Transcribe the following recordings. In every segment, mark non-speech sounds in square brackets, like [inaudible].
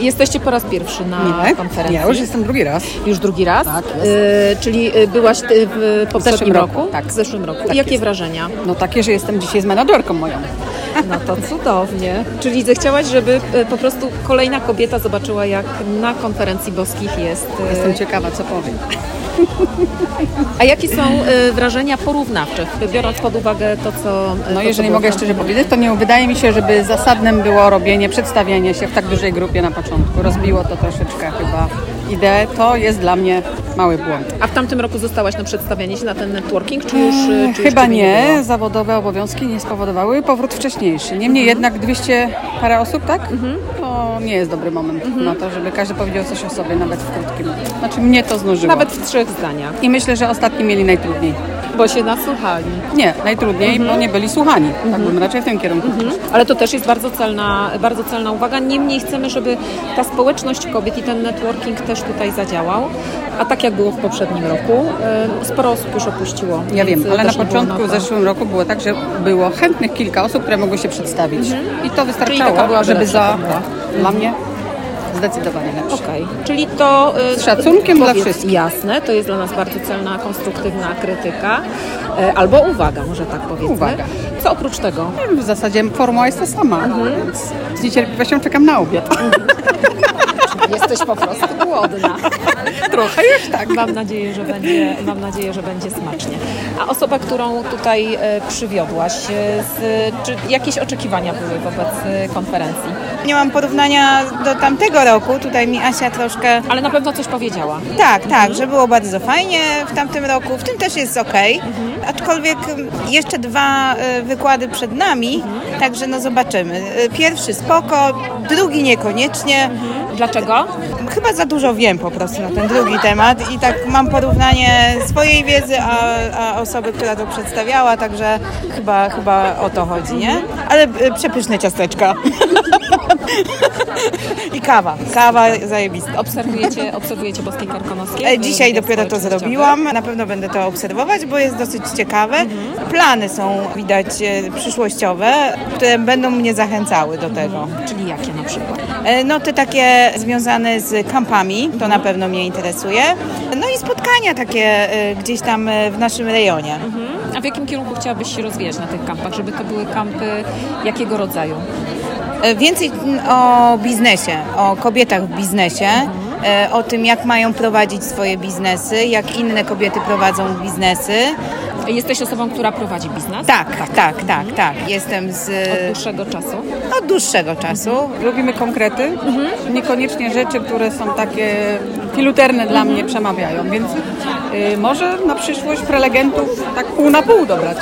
Jesteście po raz pierwszy na Nie, konferencji. ja już jestem drugi raz. Już drugi raz? Tak. Y, czyli y, byłaś ty w poprzednim zeszłym roku, roku? tak. W zeszłym roku. Tak I jakie jest. wrażenia? No takie, że jestem dzisiaj z menadżerką moją. [laughs] No to cudownie. Czyli zechciałaś, żeby y, po prostu kolejna kobieta zobaczyła, jak na konferencji boskich jest. Jestem ciekawa, co powiem. A jakie są y, wrażenia porównawcze, biorąc pod uwagę to, co. y, No to, jeżeli co mogę szczerze powiedzieć, to nie wydaje mi się, żeby zasadnym było robienie, przedstawianie się w tak dużej grupie na początku. Rozbiło to troszeczkę chyba ideę. To jest dla mnie mały błąd. A w tamtym roku zostałaś na przedstawianie się na ten networking, czy już. y, Czy Chyba nie. było? Zawodowe obowiązki nie spowodowały powrót wcześniejszy. Niemniej jednak 200 parę osób, tak? To nie jest dobry moment na to, żeby każdy powiedział coś o sobie, nawet w krótkim. Znaczy mnie to znużyło. Nawet w trzech zdaniach, I myślę, że ostatni mieli najtrudniej. bo się nasłuchali. Nie, najtrudniej, bo nie byli słuchani. Tak bym raczej w tym kierunku. Ale to też jest bardzo celna, bardzo celna uwaga. Niemniej chcemy, żeby ta społeczność kobiet i ten networking też tutaj zadziałał. A tak jak było w poprzednim roku, sporo osób już opuściło. Ja wiem, ale na początku w zeszłym roku było tak, że było chętnych kilka osób, które mogły się przedstawić. I to była żeby za... Dla mnie zdecydowanie lepsze. Okej, czyli to... y, Z szacunkiem dla powiedz- wszystkich. Jasne, to jest dla nas bardzo celna, konstruktywna krytyka. y, Albo uwaga, może tak powiedzmy. Uwaga. Co oprócz tego? W zasadzie formuła jest ta sama, więc z niecierpliwością czekam na obiad. Jesteś po prostu głodna. Trochę już tak. Mam nadzieję, że będzie, mam nadzieję, że będzie smacznie. A osoba, którą tutaj e, przywiodłaś, e, z, czy jakieś oczekiwania były wobec e, konferencji? Nie mam porównania do tamtego roku. Tutaj mi Asia troszkę. Ale na pewno coś powiedziała. Tak, tak, że było bardzo fajnie w tamtym roku. W tym też jest ok. Aczkolwiek mm, jeszcze dwa wykłady przed nami, także no zobaczymy. Pierwszy spoko, drugi niekoniecznie. Dlaczego? Chyba za dużo wiem po prostu na ten drugi temat i tak mam porównanie swojej wiedzy, a, a osoby, która to przedstawiała, także chyba, chyba o to chodzi, nie? Ale y, przepyszne ciasteczka. [laughs] I kawa. Kawa zajebista. Obserwujecie, obserwujecie boskie karkonoskie? E, Dzisiaj dopiero to zrobiłam. Na pewno będę to obserwować, bo jest dosyć ciekawe. Plany są widać e, przyszłościowe, które będą mnie zachęcały do tego. Czyli jakie na przykład? E, No te takie związane z kampami, to na pewno mnie interesuje. No i spotkania takie e, gdzieś tam e, w naszym rejonie. A w jakim kierunku chciałabyś się rozwijać na tych kampach? Żeby to były kampy jakiego rodzaju? Więcej mm, o biznesie, o kobietach w biznesie, e, o tym jak mają prowadzić swoje biznesy, jak inne kobiety prowadzą biznesy. Jesteś osobą, która prowadzi biznes? Tak, tak, tak, tak. Jestem z Od dłuższego czasu? od dłuższego czasu. Lubimy konkrety, niekoniecznie rzeczy, które są takie filuterne dla mnie przemawiają, więc może na przyszłość prelegentów tak pół na pół dobrać.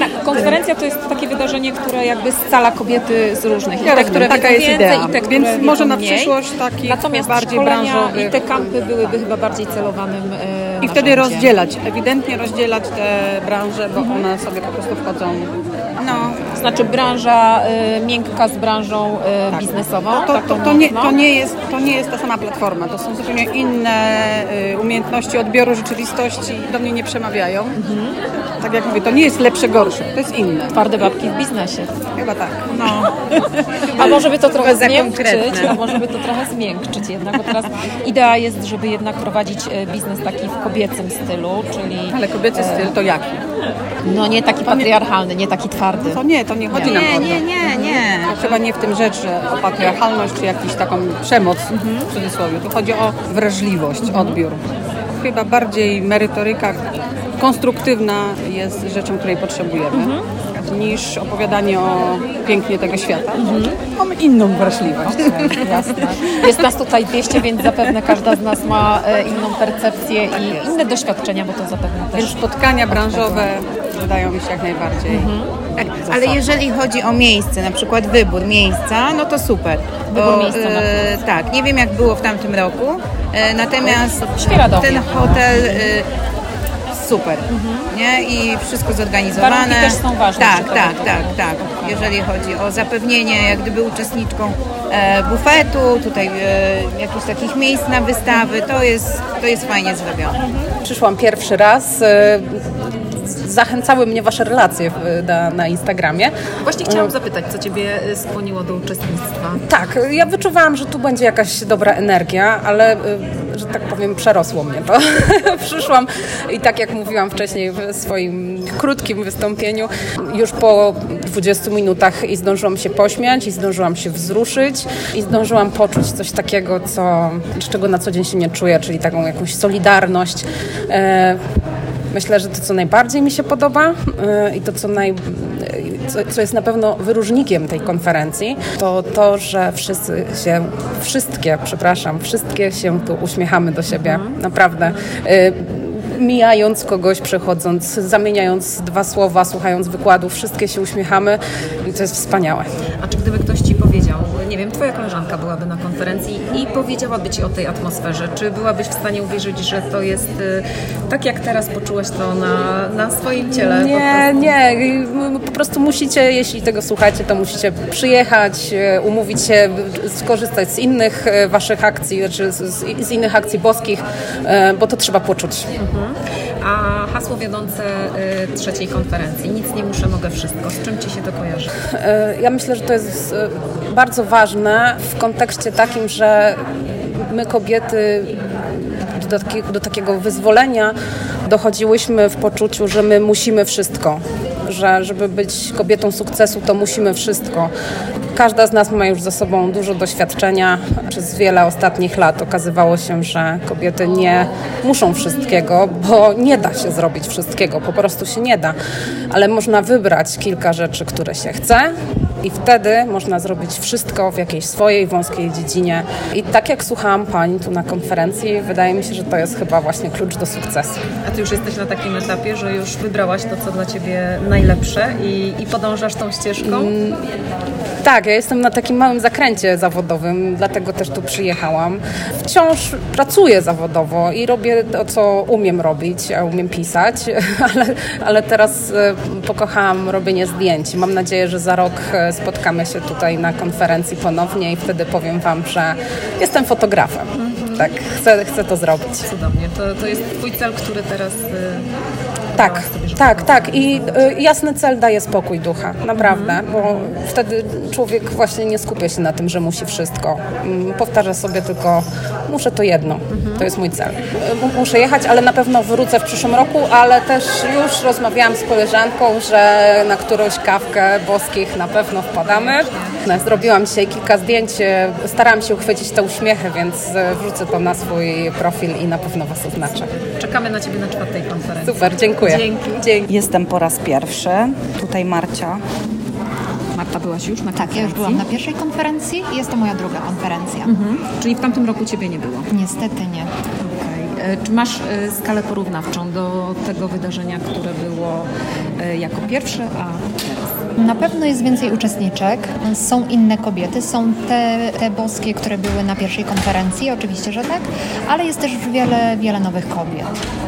Tak, konferencja to jest takie wydarzenie, które jakby scala kobiety z różnych. I Ja te, które taka jest idea. i te, które Więc może na przyszłość takich Natomiast bardziej branżowych. i te kampy byłyby chyba bardziej celowanym e, I wtedy rozdzielać, ewidentnie rozdzielać te branże, bo one sobie po prostu wchodzą. No, Znaczy branża e, miękka z branżą e, biznesową. To, to, taką to, nie, mocno. to, nie jest, to nie jest ta sama platforma, to są zupełnie inne y, umiejętności odbioru rzeczywistości, do mnie nie przemawiają. Tak jak mówię, to nie jest lepsze, gorsze, to jest inne. Twarde babki w biznesie. Chyba tak. no. [laughs] A może by to trochę zmiękczyć, a może by to trochę zmiękczyć jednak, bo teraz idea jest, żeby jednak prowadzić e, biznes taki w kobiecym stylu, czyli Ale kobiecy styl to jaki? no nie taki patriarchalny, nie taki twardy. To nie, to nie chodzi nam o Nie, to. nie, nie, nie. Chyba nie w tym rzecz, że o patriarchalność czy jakąś taką przemoc w cudzysłowie. Tu chodzi o wrażliwość, odbiór. Chyba bardziej merytoryka konstruktywna jest rzeczą, której potrzebujemy, niż opowiadanie o pięknie tego świata. Mamy inną wrażliwość. [laughs] Jasne. Jest nas tutaj 200, więc zapewne każda z nas ma e, inną percepcję i inne doświadczenia, bo to zapewne Więc też spotkania branżowe wydają mi się jak najbardziej. Tak, ale jeżeli chodzi o miejsce, na przykład wybór miejsca, no to super. Wybór miejsca na e, Tak, nie wiem jak było w tamtym roku, e, natomiast ten hotel e, super, nie? I wszystko zorganizowane. Warunki też są ważne Tak, tak, tak, tak. Jeżeli chodzi o zapewnienie jak gdyby uczestniczką e, bufetu, tutaj e, jakichś takich miejsc na wystawy, to jest, to jest fajnie zrobione. Przyszłam pierwszy raz. e, zachęcały mnie Wasze relacje na, na Instagramie. Właśnie chciałam zapytać, co Ciebie skłoniło do uczestnictwa? Tak, ja wyczuwałam, że tu będzie jakaś dobra energia, ale że tak powiem, przerosło mnie to. [laughs] Przyszłam i tak jak mówiłam wcześniej w swoim krótkim wystąpieniu, już po 20 minutach i zdążyłam się pośmiać, i zdążyłam się wzruszyć, i zdążyłam poczuć coś takiego, co, czego na co dzień się nie czuję, czyli taką jakąś solidarność. E, myślę, że to, co najbardziej mi się podoba e, i to, co, naj, co, co, jest na pewno wyróżnikiem tej konferencji, to to, że wszyscy się, wszystkie, przepraszam, wszystkie się tu uśmiechamy do siebie. Naprawdę. E, mijając kogoś, przechodząc, zamieniając dwa słowa, słuchając wykładów, wszystkie się uśmiechamy i to jest wspaniałe. A czy gdyby ktoś wiem, Twoja koleżanka byłaby na konferencji i powiedziałaby Ci o tej atmosferze, czy byłabyś w stanie uwierzyć, że to jest y, tak, jak teraz poczułaś to na, na swoim ciele? Nie, nie, po prostu musicie, jeśli tego słuchacie, to musicie przyjechać, y, umówić się, skorzystać z innych y, Waszych akcji, znaczy z, z innych akcji boskich, bo to trzeba poczuć. Mhm. A hasło wiodące y, trzeciej konferencji, nic nie muszę, mogę wszystko. Z czym Ci się to kojarzy? Y, ja myślę, że to jest y, bardzo ważne w kontekście takim, że my kobiety do, do takiego wyzwolenia dochodziłyśmy w poczuciu, że my musimy wszystko że żeby być kobietą sukcesu, to musimy wszystko. Każda z nas ma już za sobą dużo doświadczenia. Przez wiele ostatnich lat okazywało się, że kobiety nie muszą wszystkiego, bo nie da się zrobić wszystkiego, po prostu się nie da. Ale można wybrać kilka rzeczy, które się chce i wtedy można zrobić wszystko w jakiejś swojej wąskiej dziedzinie. I tak jak słuchałam Pani tu na konferencji, wydaje mi się, że to jest chyba właśnie klucz do sukcesu. A Ty już jesteś na takim etapie, że już wybrałaś to, co dla Ciebie najlepsze i, i podążasz tą ścieżką? Mm, tak, ja jestem na takim małym zakręcie zawodowym, dlatego też tu przyjechałam. Wciąż pracuję zawodowo i robię to, co umiem robić, a umiem pisać, [laughs] ale, ale teraz e, pokochałam robienie zdjęć. Mam nadzieję, że za rok e, spotkamy się tutaj na konferencji ponownie i wtedy powiem Wam, że jestem fotografem. Mhm. Tak, chcę, chcę to zrobić. Cudownie. To, to jest Twój cel, który teraz e, tak, tak, tak. I y, jasny cel daje spokój ducha, naprawdę, mhm. bo wtedy człowiek właśnie nie skupia się na tym, że musi wszystko. Mm, powtarza sobie tylko, muszę to jedno, mhm. to jest mój cel. Y, muszę jechać, ale na pewno wrócę w przyszłym roku, ale też już rozmawiałam z koleżanką, że na którąś kawkę boskich na pewno wpadamy. Zrobiłam dzisiaj kilka zdjęć, y, starałam się uchwycić te uśmiechy, więc wrzucę to na swój profil i na pewno Was oznaczę. Czekamy na Ciebie na czwartej konferencji. Super, dziękuję. Dziękuję. Dzięki. Dzięki. Jestem po raz pierwszy. Tutaj Marcia. Marta, byłaś już na konferencji? Tak, ja już byłam na pierwszej konferencji i jest to moja druga konferencja. Mhm. Czyli w tamtym roku Ciebie nie było? Niestety nie. Czy masz e, skalę porównawczą do tego wydarzenia, które było e, jako pierwsze, a teraz? Na pewno jest więcej uczestniczek, są inne kobiety, są te, te boskie, które były na pierwszej konferencji, oczywiście, że tak, ale jest też wiele, wiele nowych kobiet.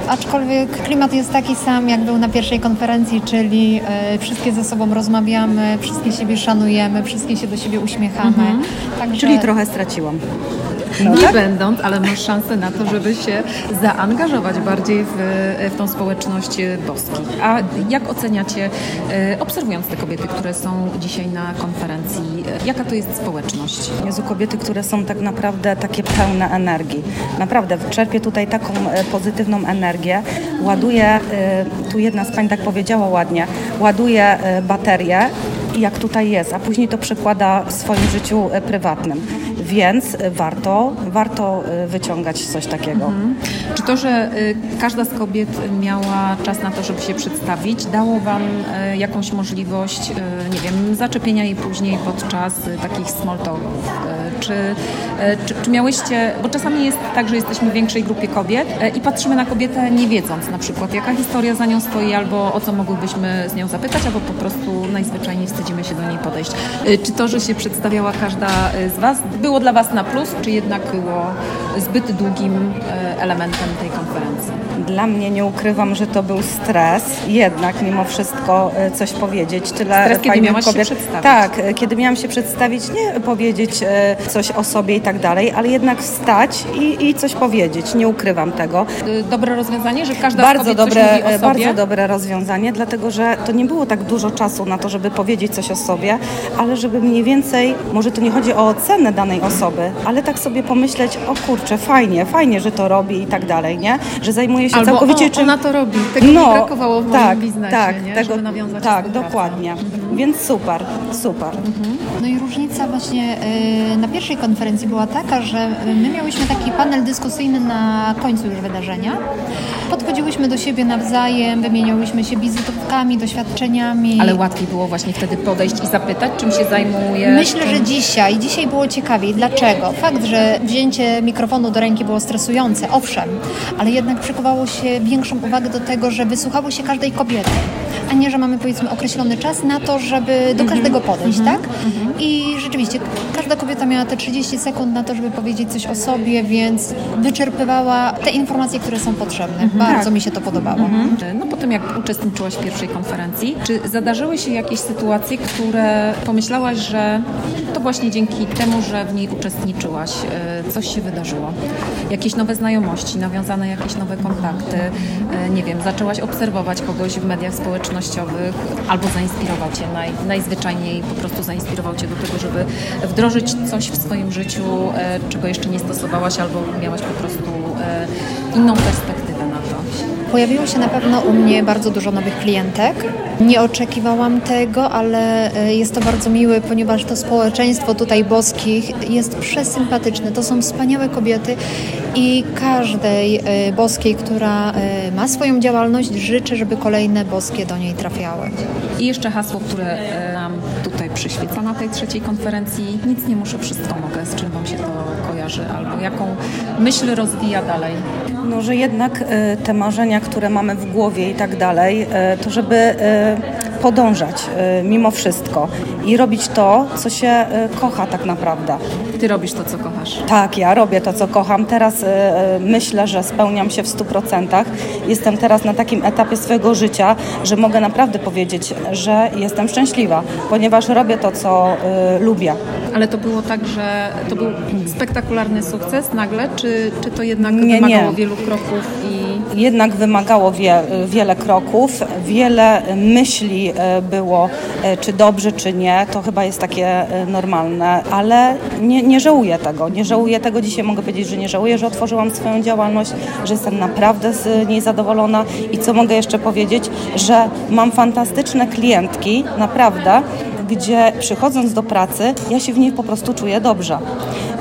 Aczkolwiek klimat jest taki sam, jak był na pierwszej konferencji, czyli e, wszystkie ze sobą rozmawiamy, wszystkie siebie szanujemy, wszystkie się do siebie uśmiechamy. Mhm. Także... Czyli trochę straciłam. No, nie tak? będąc, ale masz szansę na to, żeby się zaangażować bardziej w, w tą społeczność boskich. A jak oceniacie, e, obserwując te kobiety, które są dzisiaj na konferencji, jaka to jest społeczność? Jezu, kobiety, które są tak naprawdę takie pełne energii. Naprawdę, czerpię tutaj taką e, pozytywną energię. Ładuję, e, tu jedna z pań tak powiedziała ładnie, ładuję baterię jak tutaj jest, a później to przekłada w swoim życiu prywatnym więc warto, warto y, wyciągać coś takiego. Mhm. Czy to, że y, każda z kobiet miała czas na to, żeby się przedstawić, dało Wam y, jakąś możliwość, nie wiem, zaczepienia jej później podczas takich small talków? Czy, czy, czy miałyście, bo czasami jest tak, że jesteśmy w większej grupie kobiet i patrzymy na kobietę nie wiedząc na przykład, jaka historia za nią stoi, albo o co mogłybyśmy z nią zapytać, albo po prostu najzwyczajniej wstydzimy się do niej podejść. Czy to, że się przedstawiała każda z Was, było dla Was na plus, czy jednak było zbyt długim e, elementem tej konferencji? Dla mnie nie ukrywam, że to był stres, jednak mimo wszystko e, coś powiedzieć. Tyle Stres, kiedy miałaś się kobiet. przedstawić. Tak, e, kiedy miałam się przedstawić, nie powiedzieć e, coś o sobie i tak dalej, ale jednak wstać i, i coś powiedzieć. Nie ukrywam tego. Y, Dobre rozwiązanie, że każda z Bardzo kobiet dobre, coś mówi o sobie? bardzo dobre rozwiązanie, dlatego że to nie było tak dużo czasu na to, żeby powiedzieć coś o sobie, ale żeby mniej więcej, może to nie chodzi o ocenę danej osoby, ale tak sobie pomyśleć, o kurczę, fajnie, fajnie, że to robi i tak dalej, nie? Że zajmuje się Albo całkowicie o, czym... ona to robi, tego mi brakowało w moim tak, biznesie, tak, nie? Tego, żeby nawiązać tak, dokładnie. Więc super, super. No i różnica właśnie y, na pierwszej konferencji była taka, że my miałyśmy taki panel dyskusyjny na końcu już wydarzenia. Podchodziłyśmy do siebie nawzajem, wymieniałyśmy się wizytówkami, doświadczeniami. Ale łatwiej było właśnie wtedy podejść i zapytać, czym się zajmujesz. Myślę, czym... że dzisiaj, dzisiaj było ciekawiej. Dlaczego? Fakt, że wzięcie mikrofonu do ręki było stresujące, owszem, ale jednak przykuwało się większą uwagę do tego, że wysłuchało się każdej kobiety, a nie, że mamy powiedzmy określony czas na to, żeby do każdego podejść, tak? I rzeczywiście każda kobieta miała te 30 sekund na to, żeby powiedzieć coś o sobie, więc wyczerpywała te informacje, które są potrzebne. Bardzo mi się to podobało. No po tym, jak uczestniczyłaś w pierwszej konferencji, czy zadarzyły się jakieś sytuacje, które pomyślałaś, że to właśnie dzięki temu, że w niej uczestniczyłaś, e, coś się wydarzyło? Jakieś nowe znajomości, nawiązane jakieś nowe kontakty, e, nie wiem, zaczęłaś obserwować kogoś w mediach społecznościowych albo zainspirował Cię, naj, najzwyczajniej po prostu zainspirował Cię do tego, żeby wdrożyć coś w swoim życiu, e, czego jeszcze nie stosowałaś albo miałaś po prostu e, inną perspektywę? Pojawiło się na pewno u mnie bardzo dużo nowych klientek. Nie oczekiwałam tego, ale e, jest to bardzo miłe, ponieważ to społeczeństwo tutaj boskich jest przesympatyczne. To są wspaniałe kobiety i każdej e, boskiej, która e, ma swoją działalność, życzę, żeby kolejne boskie do niej trafiały. I jeszcze hasło, które nam tutaj przyświeca na tej trzeciej konferencji. Nic nie muszę, wszystko mogę. Z czym Wam się to kojarzy? Albo jaką myśl rozwija dalej? No, że jednak e, te marzenia, które mamy w głowie i tak dalej, e, to żeby e, podążać e, mimo wszystko i robić to, co się e, kocha tak naprawdę. Ty robisz to, co kochasz. Tak, ja robię to, co kocham. Teraz e, myślę, że spełniam się w 100%. Jestem teraz na takim etapie swojego życia, że mogę naprawdę powiedzieć, że jestem szczęśliwa, ponieważ robię to, co lubię. Ale to było tak, że to był spektakularny sukces nagle, czy, czy to jednak Nie, wymagało nie. wielu kroków i Jednak wymagało wie, wiele kroków, wiele myśli e, było, e, czy dobrze, czy nie. To chyba jest takie e, normalne, ale nie, nie żałuję tego. Nie żałuję tego. Dzisiaj mogę powiedzieć, że nie żałuję, że otworzyłam swoją działalność, że jestem naprawdę z niej zadowolona i co mogę jeszcze powiedzieć, że mam fantastyczne klientki, naprawdę, gdzie przychodząc do pracy, ja się w niej po prostu czuję dobrze.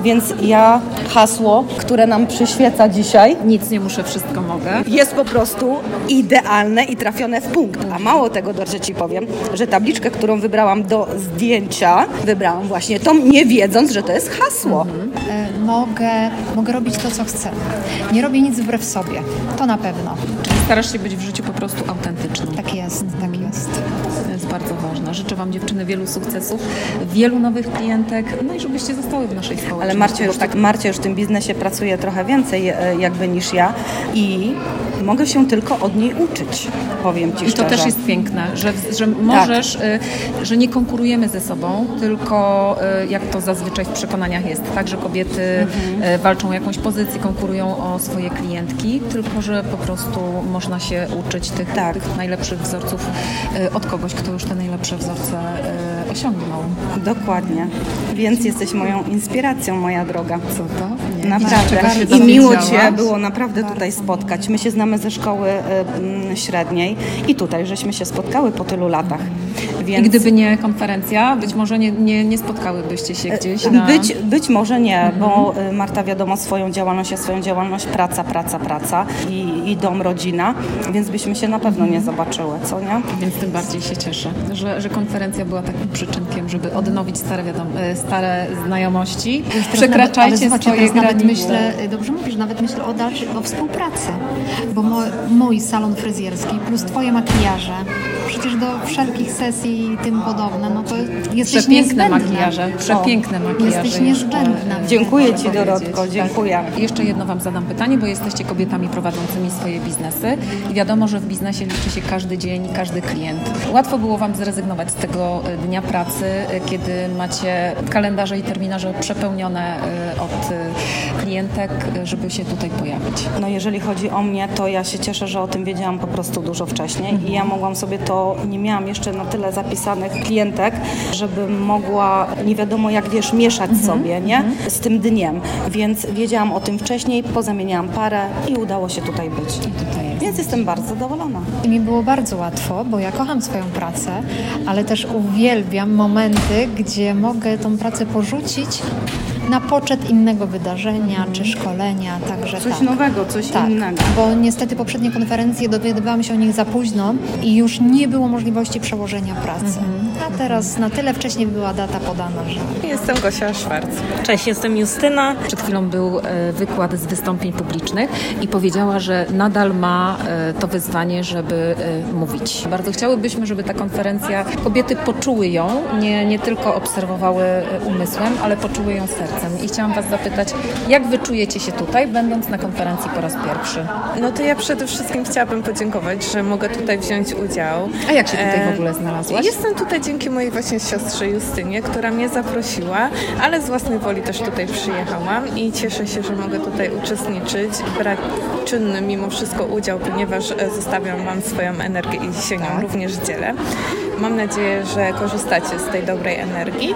Więc ja hasło, które nam przyświeca dzisiaj, nic nie muszę, wszystko mogę. jest po prostu idealne i trafione w punkt. A mało tego, dobrze Ci powiem, że tabliczkę, którą wybrałam do zdjęcia, wybrałam właśnie tą, nie wiedząc, że to jest hasło. E, Mogę, mogę robić to, co chcę. Nie robię nic wbrew sobie. To na pewno. Czyli starasz się być w życiu po prostu autentyczną. Tak jest, tak jest. To bardzo ważne. Życzę Wam dziewczyny wielu sukcesów, wielu nowych klientek, no i żebyście zostały w naszej społeczności. Ale Marcia już, tak tak, Marcia już w tym biznesie pracuje trochę więcej e, jakby niż ja i mogę się tylko od niej uczyć, powiem Ci I to szczerze. też jest piękne, że, że możesz, y, że nie konkurujemy ze sobą, tylko y, jak to zazwyczaj w przekonaniach jest, tak, że kobiety y, walczą o jakąś pozycję, konkurują o swoje klientki, tylko że po prostu można się uczyć tych, Tak. tych najlepszych wzorców od kogoś, kto już te najlepsze wzorce y, osiągnął. Dokładnie. Więc jesteś moją inspiracją, moja droga. Co to? Nie. Naprawdę. I miło? Cię było naprawdę tutaj spotkać. My się znamy ze szkoły y, średniej i tutaj żeśmy się spotkały po tylu latach. I Więc gdyby nie konferencja, być może nie, nie, nie spotkałybyście się gdzieś na... być, być może nie, bo y, Marta wiadomo swoją działalność, ja swoją działalność, praca, praca, praca i, i dom, rodzina, więc byśmy się na pewno nie zobaczyły, co nie? Więc tym bardziej się cieszę, że, że konferencja była takim przyczynkiem, żeby odnowić stare, wiadom- e, stare znajomości. Przekraczajcie nawet, swoje teraz nawet granice. myślę, dobrze mówisz, nawet myślę o dalszej, o współpracy, bo mo, mój salon fryzjerski plus twoje makijaże, przecież do wszelkich sesji i tym podobne, no to jesteś Przepiękne niezbędna. makijaże, przepiękne makijaże. Jesteś jeszcze. niezbędna. Dziękuję Ci Dorotko, tak. dziękuję. I Jeszcze jedno Wam zadam pytanie, bo jesteście kobietami prowadzącymi swoje biznesy i wiadomo, że w biznesie liczy się każdy dzień, każdy klient. Łatwo było Wam zrezygnować z tego e, dnia pracy, e, kiedy macie kalendarze i terminarze przepełnione e, od klientek, żeby się tutaj pojawić. No jeżeli chodzi o mnie, to ja się cieszę, że o tym wiedziałam po prostu dużo wcześniej i ja mogłam sobie to, nie miałam jeszcze na tyle zapisanych klientek, żebym mogła, nie wiadomo jak wiesz, mieszać sobie, nie? Z tym dniem, więc wiedziałam o tym wcześniej, pozamieniałam parę i udało się tutaj być. Tutaj jest. Więc jestem bardzo zadowolona. I mi było bardzo łatwo, bo ja kocham swoją pracę, ale też uwielbiam momenty, gdzie mogę tą pracę porzucić na poczet innego wydarzenia czy szkolenia, także Coś tak. nowego, coś tak, innego. bo niestety poprzednie konferencje dowiadywałam się o nich za późno i już nie było możliwości przełożenia pracy. A teraz na tyle wcześniej była data podana, że Jestem Gosia Szwarc. Cześć, jestem Justyna. Przed chwilą był e, wykład z wystąpień publicznych i powiedziała, że nadal ma e, to wyzwanie, żeby e, mówić. Bardzo chciałybyśmy, żeby ta konferencja, kobiety poczuły ją, nie, nie tylko obserwowały umysłem, ale poczuły ją sercem. I chciałam Was zapytać, jak Wy czujecie się tutaj, będąc na konferencji po raz pierwszy? No to ja przede wszystkim chciałabym podziękować, że mogę tutaj wziąć udział. A jak się tutaj E, w ogóle znalazłaś? Jestem tutaj dzięki mojej właśnie siostrze Justynie, która mnie zaprosiła, ale z własnej woli też tutaj przyjechałam i cieszę się, że mogę tutaj uczestniczyć, brać czynny mimo wszystko udział, ponieważ e, zostawiam Wam swoją energię i się nią również dzielę. Mam nadzieję, że korzystacie z tej dobrej energii.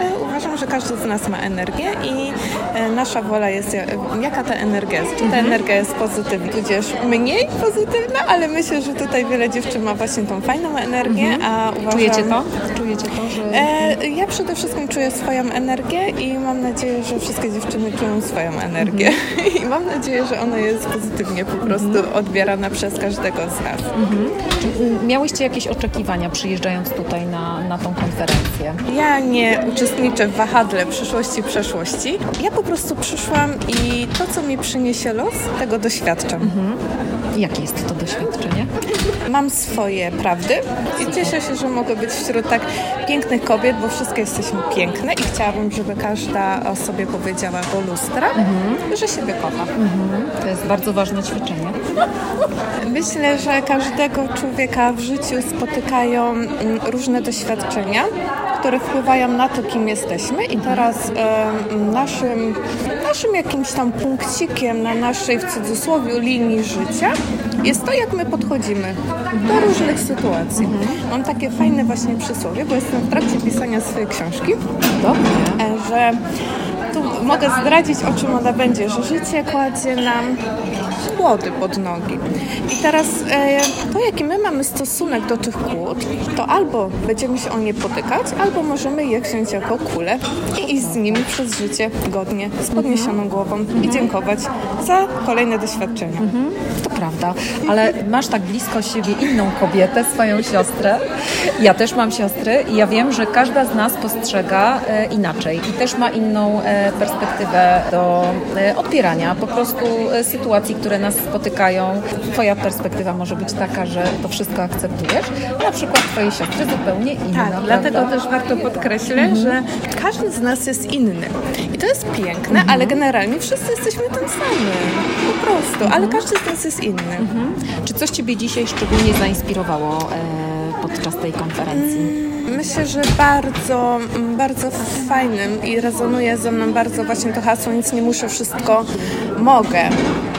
E, Uważam, że każdy z nas ma energię i e, nasza wola jest, ja- jaka ta energia jest. Czy ta energia jest pozytywna, tudzież mniej pozytywna, ale myślę, że tutaj wiele dziewczyn ma właśnie tą fajną energię, a uważam... Czujecie to? Czujecie to, że... E, ja przede wszystkim czuję swoją energię i mam nadzieję, że wszystkie dziewczyny czują swoją energię. [laughs] I mam nadzieję, że ona jest pozytywnie po prostu odbierana przez każdego z nas. Czy miałyście jakieś oczekiwania przyjeżdżając tutaj na, na tą konferencję? Ja nie uczestniczę w wahadle przyszłości, przeszłości. Ja po prostu przyszłam i to, co mi przyniesie los, tego doświadczam. Jakie jest to doświadczenie? Mam swoje prawdy i cieszę się, że mogę być wśród tak pięknych kobiet, bo wszystkie jesteśmy piękne i chciałabym, żeby każda o sobie powiedziała do lustra, że siebie kocha. To jest bardzo ważne ćwiczenie. Myślę, że każdego człowieka w życiu spotykają mm, różne doświadczenia, które wpływają na to, kim jesteśmy i teraz naszym, naszym jakimś tam punkcikiem na naszej, w cudzysłowie, linii życia jest to, jak my podchodzimy do różnych sytuacji. Mam takie fajne właśnie przysłowie, bo jestem w trakcie pisania swojej książki, e, że tu mogę zdradzić, o czym ona będzie, że życie kładzie nam kłody pod nogi. I teraz e, to, jaki my mamy stosunek do tych kłód, to albo będziemy się o nie potykać, albo możemy je wziąć jako kulę i iść z nimi przez życie godnie, z podniesioną głową i dziękować za kolejne doświadczenia. Prawda, ale masz tak blisko siebie inną kobietę, swoją siostrę. Ja też mam siostry i ja wiem, że każda z nas postrzega e, inaczej i też ma inną e, perspektywę do e, odbierania po prostu sytuacji, które nas spotykają. Twoja perspektywa może być taka, że to wszystko akceptujesz, a na przykład twojej siostry zupełnie inna. Tak, dlatego prawda? też warto podkreślać, że każdy z nas jest inny. I to jest piękne, ale generalnie wszyscy jesteśmy tym samym. Po prostu, ale każdy z nas jest inny. Czy coś Ciebie dzisiaj szczególnie zainspirowało e, podczas tej konferencji? Myślę, że bardzo, mm, bardzo fajnym i rezonuje ze mną bardzo właśnie to hasło nic nie muszę, wszystko mogę.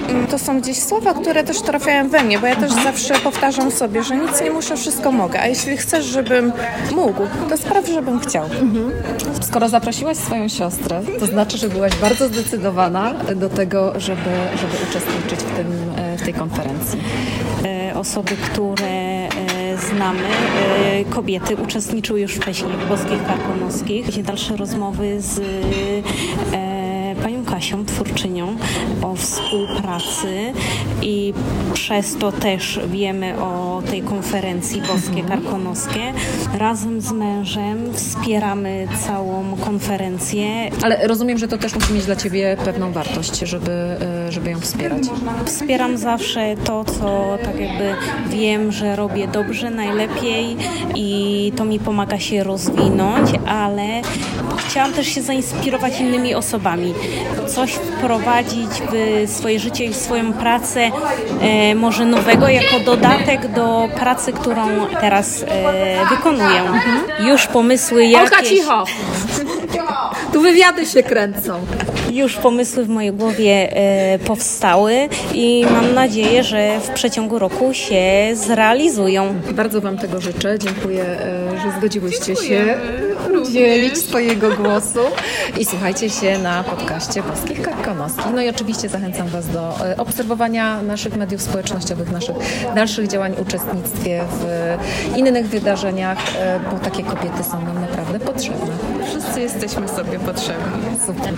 Mm, To są gdzieś słowa, które też trafiają we mnie, bo ja też zawsze powtarzam sobie, że nic nie muszę, wszystko mogę. A jeśli chcesz, żebym mógł, to spraw, żebym chciał. Skoro zaprosiłaś swoją siostrę, to znaczy, że byłaś bardzo zdecydowana do tego, żeby, żeby uczestniczyć w, tym, e, w tej konferencji. E, Osoby, które e, znamy, kobiety uczestniczyły już wcześniej w boskich karkonoskich. Dalsze rozmowy z panią Kasią twórczynią, o współpracy i przez to też wiemy o tej konferencji Boskie Karkonoskie. Razem z mężem wspieramy całą konferencję. Ale rozumiem, że to też musi mieć dla Ciebie pewną wartość, żeby, e, żeby ją wspierać. Wspieram zawsze to, co tak jakby wiem, że robię dobrze, najlepiej i to mi pomaga się rozwinąć, ale chciałam też się zainspirować innymi osobami. Coś wprowadzić w swoje życie i w swoją pracę e, może nowego jako dodatek do pracy, którą teraz e, wykonuję. Już pomysły jakieś... Olka, cicho! [laughs] Tu wywiady się kręcą. Już pomysły w mojej głowie e, powstały i mam nadzieję, że w przeciągu roku się zrealizują. Bardzo Wam tego życzę. Dziękuję, e, że zgodziłyście się udzielić swojego głosu i słuchajcie się na podcaście Boskich Karkonoskich. No i oczywiście zachęcam Was do e, obserwowania naszych mediów społecznościowych, naszych dalszych działań, uczestnictwie w innych wydarzeniach, e, bo takie kobiety są nam naprawdę potrzebne. Wszyscy jesteśmy sobie potrzebni. Super.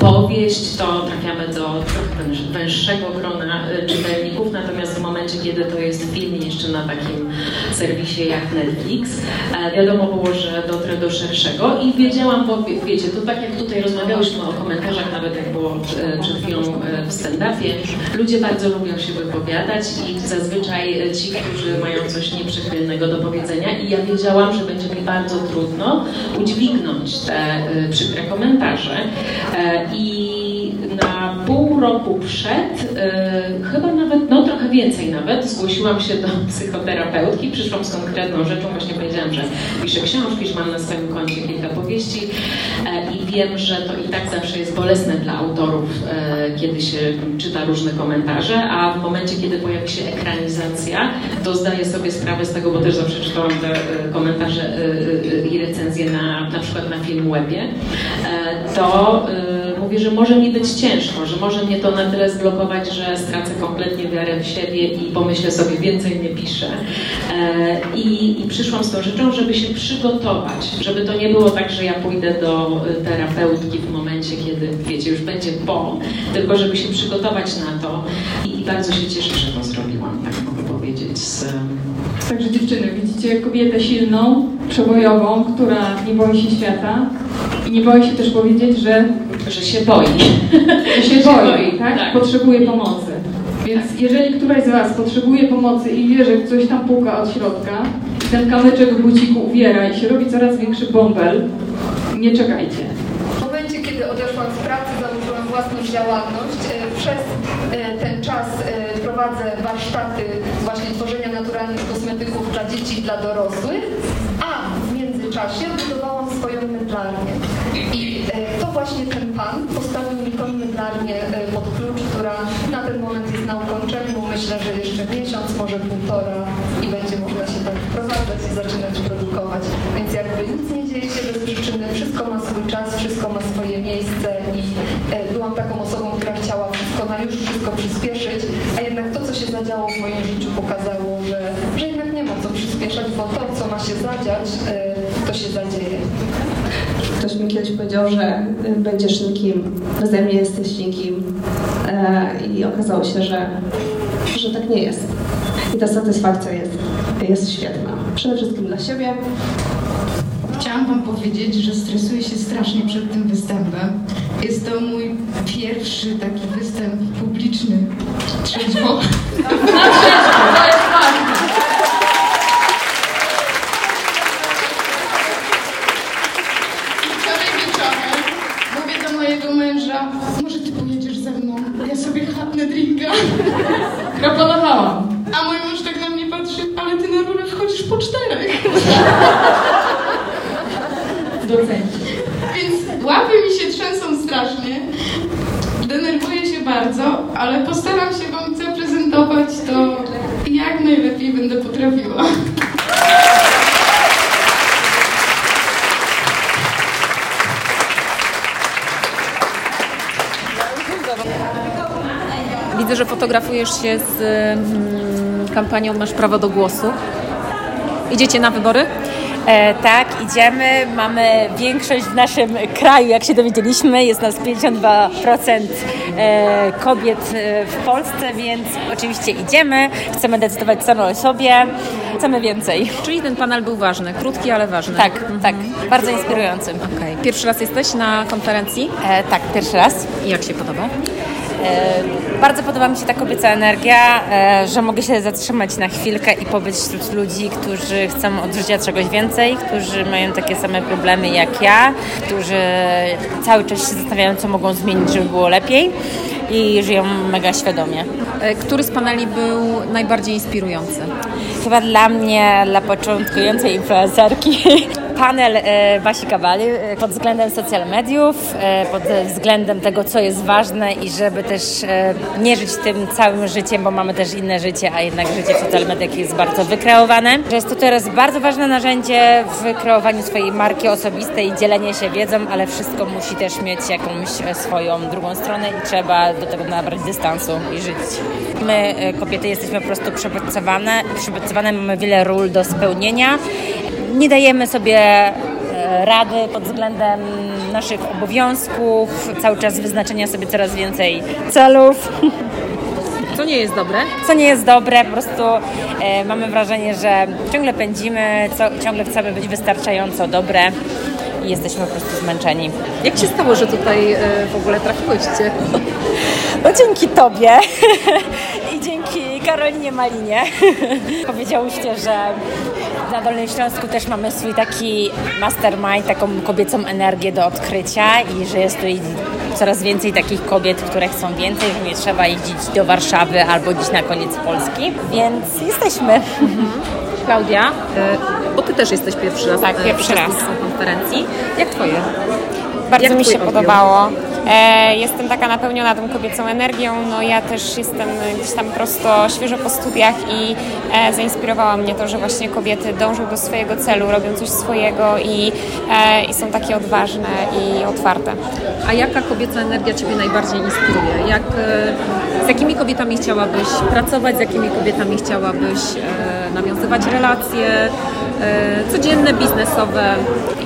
powieść, to trafiamy do trochę węż- węższego grona y, czytelników, natomiast w momencie, kiedy to jest film jeszcze na takim serwisie jak Netflix, e, wiadomo było, że dotrę do szerszego i wiedziałam, bo wie- wiecie, to tak jak tutaj rozmawiałyśmy o komentarzach, nawet jak było e, przed chwilą e, w stand-upie, ludzie bardzo lubią się wypowiadać i zazwyczaj ci, którzy mają coś nieprzychylnego do powiedzenia i ja wiedziałam, że będzie mi bardzo trudno udźwignąć te e, przykre komentarze E, i roku przed, e, chyba nawet, no trochę więcej nawet, zgłosiłam się do [laughs] psychoterapeutki, przyszłam z konkretną rzeczą, właśnie powiedziałam, że piszę książki, że mam na swoim koncie kilka powieści e, i wiem, że to i tak zawsze jest bolesne dla autorów, e, kiedy się czyta różne komentarze, a w momencie, kiedy pojawi się ekranizacja, to zdaję sobie sprawę z tego, bo też zawsze czytałam te e, komentarze i recenzje na, na przykład na Filmwebie, e, to mówię, że może mi być ciężko, że może mnie to na tyle zblokować, że stracę kompletnie wiarę w siebie i pomyślę sobie, więcej nie piszę. E, I, I przyszłam z tą rzeczą, żeby się przygotować, żeby to nie było tak, że ja pójdę do terapeutki w momencie, kiedy, wiecie, już będzie po, tylko żeby się przygotować na to i, i bardzo się cieszę, że to zrobiłam, tak mogę powiedzieć. Z, Także dziewczyny, widzicie kobietę silną, przebojową, która nie boi się świata i nie boi się też powiedzieć, że, że się boi. [laughs] że się boi, boi, tak? tak. Potrzebuje pomocy. Więc jeżeli któraś z Was potrzebuje pomocy i wie, że coś tam puka od środka, ten kamyczek w buciku uwiera i się robi coraz większy bąbel, nie czekajcie. W momencie, kiedy odeszłam z pracy, założyłam własną działalność. E, Przez e, ten czas e, prowadzę warsztaty dla dzieci i dla dorosłych, a w międzyczasie budowałam swoją mydlarnię. I e, to właśnie ten pan postawił mi tą mydlarnię e, pod klucz, która na ten moment jest na ukończeniu. Myślę, że jeszcze miesiąc, może półtora i będzie można się tak wprowadzać i zaczynać produkować. Więc jakby nic nie dzieje się bez przyczyny, wszystko ma swój czas, wszystko ma swoje miejsce i e, byłam taką osobą, która chciała wszystko na już wszystko przyspieszyć, a jednak to, co się zadziało w moim życiu pokazało, że, że jednak nie ma co przyspieszać, bo to, co ma się zadziać, e, to się zadzieje. Ktoś mi kiedyś powiedział, że y, będziesz nikim, beze mnie jesteś nikim e, i okazało się, że, że tak nie jest. I ta satysfakcja jest, jest świetna. Przede wszystkim dla siebie. Chciałam Wam powiedzieć, że stresuję się strasznie przed tym występem. Jest to mój pierwszy taki występ publiczny. Trzeźwo. [laughs] Na trzeźwo, to jest ważne. Wczoraj wieczorem mówię do mojego męża, może Ty pojedziesz ze mną, ja sobie chapnę drinka. Krapolowałam. A mój mąż tak na mnie patrzy, ale Ty na rurę wchodzisz po czterech. docenci. Więc łapy mi się trzęsą strasznie. Denerwuję się bardzo, ale postaram się Wam zaprezentować to jak najlepiej będę potrafiła. Widzę, fotografujesz się z mm, kampanią Masz prawo do głosu. Idziecie na wybory? E, tak, idziemy. Mamy większość w naszym kraju, jak się dowiedzieliśmy, jest nas 52% e, kobiet e, w Polsce, więc oczywiście idziemy. Chcemy decydować same o sobie. Chcemy więcej. Czyli ten panel był ważny, krótki, ale ważny. Tak, tak. Bardzo inspirujący. Okej. Pierwszy raz jesteś na konferencji? E, tak, pierwszy raz. I jak się podoba? Bardzo podoba mi się ta kobieca energia, e, że mogę się zatrzymać na chwilkę i pobyć wśród ludzi, którzy chcą od życia czegoś więcej, którzy mają takie same problemy jak ja, którzy cały czas się zastanawiają, co mogą zmienić, żeby było lepiej i żyją mega świadomie. E, Który z paneli był najbardziej inspirujący? Chyba dla mnie, dla początkującej influencerki, [laughs] panel e, Basi Kabali e, pod względem social mediów, e, pod względem tego, co jest ważne i żeby też e, nie żyć tym całym życiem, bo mamy też inne życie, a jednak życie w social mediach jest bardzo wykreowane. Że jest to teraz bardzo ważne narzędzie w kreowaniu swojej marki osobistej dzielenie się wiedzą, ale wszystko musi też mieć jakąś e, swoją drugą stronę i trzeba do tego nabrać dystansu i żyć. My, e, kobiety, jesteśmy po prostu przepracowane, przepracowane mamy wiele ról do spełnienia. Nie dajemy sobie e, rady pod względem naszych obowiązków, cały czas wyznaczenia sobie coraz więcej celów. [laughs] Co nie jest dobre? Co nie jest dobre, po prostu e, mamy wrażenie, że ciągle pędzimy, co, ciągle chcemy być wystarczająco dobre i jesteśmy po prostu zmęczeni. Jak się stało, że tutaj e, w ogóle trafiłyście? No dzięki Tobie [laughs] i dzięki Karolinie Malinie. [laughs] Powiedziałyście, że na Dolnym Śląsku też mamy swój taki mastermind, taką kobiecą energię do odkrycia i że jest tu coraz więcej takich kobiet, które chcą więcej, że nie trzeba jeździć do Warszawy albo gdzieś na koniec Polski, więc jesteśmy. Klaudia, e, bo Ty też jesteś pierwszy raz Tak, e, pierwszy raz. konferencji. Jak Twoje? Bardzo Jak mi się podobało. E, jestem taka napełniona tą kobiecą energią. No ja też jestem gdzieś tam prosto świeżo po studiach i e, zainspirowało mnie to, że właśnie kobiety dążą do swojego celu, robią coś swojego i, e, i są takie odważne i otwarte. A jaka kobieca energia Ciebie najbardziej inspiruje? Jak, e, z jakimi kobietami chciałabyś pracować, z jakimi kobietami chciałabyś e, nawiązywać relacje codzienne, biznesowe?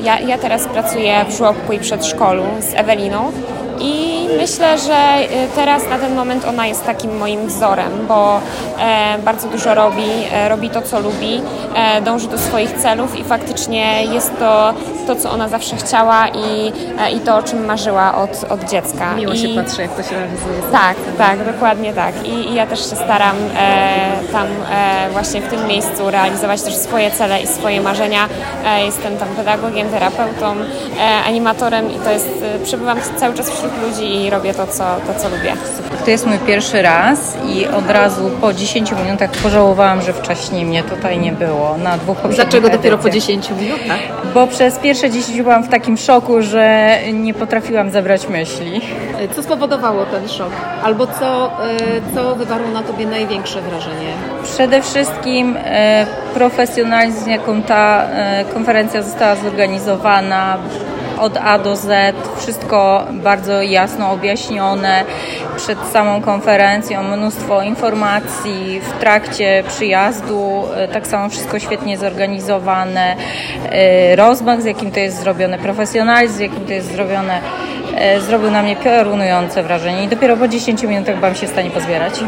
Ja, ja teraz pracuję w żłobku i przedszkolu z Eweliną i myślę, że y, teraz na ten moment ona jest takim moim wzorem, bo e, bardzo dużo robi, e, robi to, co lubi, e, dąży do swoich celów i faktycznie jest to to, co ona zawsze chciała i, e, i to, o czym marzyła od, od dziecka. Miło I, się patrzy, jak to się realizuje. tak, tak, dokładnie tak. I, i ja też się staram e, tam e, właśnie w tym miejscu realizować też swoje cele i swoje marzenia. E, jestem tam pedagogiem, terapeutą, e, animatorem i to jest, e, przebywam cały czas wśród ludzi i robię to, co, to, co lubię. To jest mój pierwszy raz i od razu po 10 minutach pożałowałam, że wcześniej mnie tutaj nie było na dwóch poprzednich Dlaczego dopiero po edycjach. 10 minutach? Bo przez pierwsze 10 byłam w takim szoku, że nie potrafiłam zebrać myśli. E, Co spowodowało ten szok? Albo co, e, co wywarło na Tobie największe wrażenie? Przede wszystkim e, profesjonalizm, z jaką ta konferencja została zorganizowana od A do Z, wszystko bardzo jasno objaśnione przed samą konferencją, mnóstwo informacji w trakcie przyjazdu, e, tak samo wszystko świetnie zorganizowane, e, rozmach, z jakim to jest zrobione, profesjonalizm, z jakim to jest zrobione, e, zrobił na mnie piorunujące wrażenie i dopiero po 10 minutach byłam się w stanie pozbierać.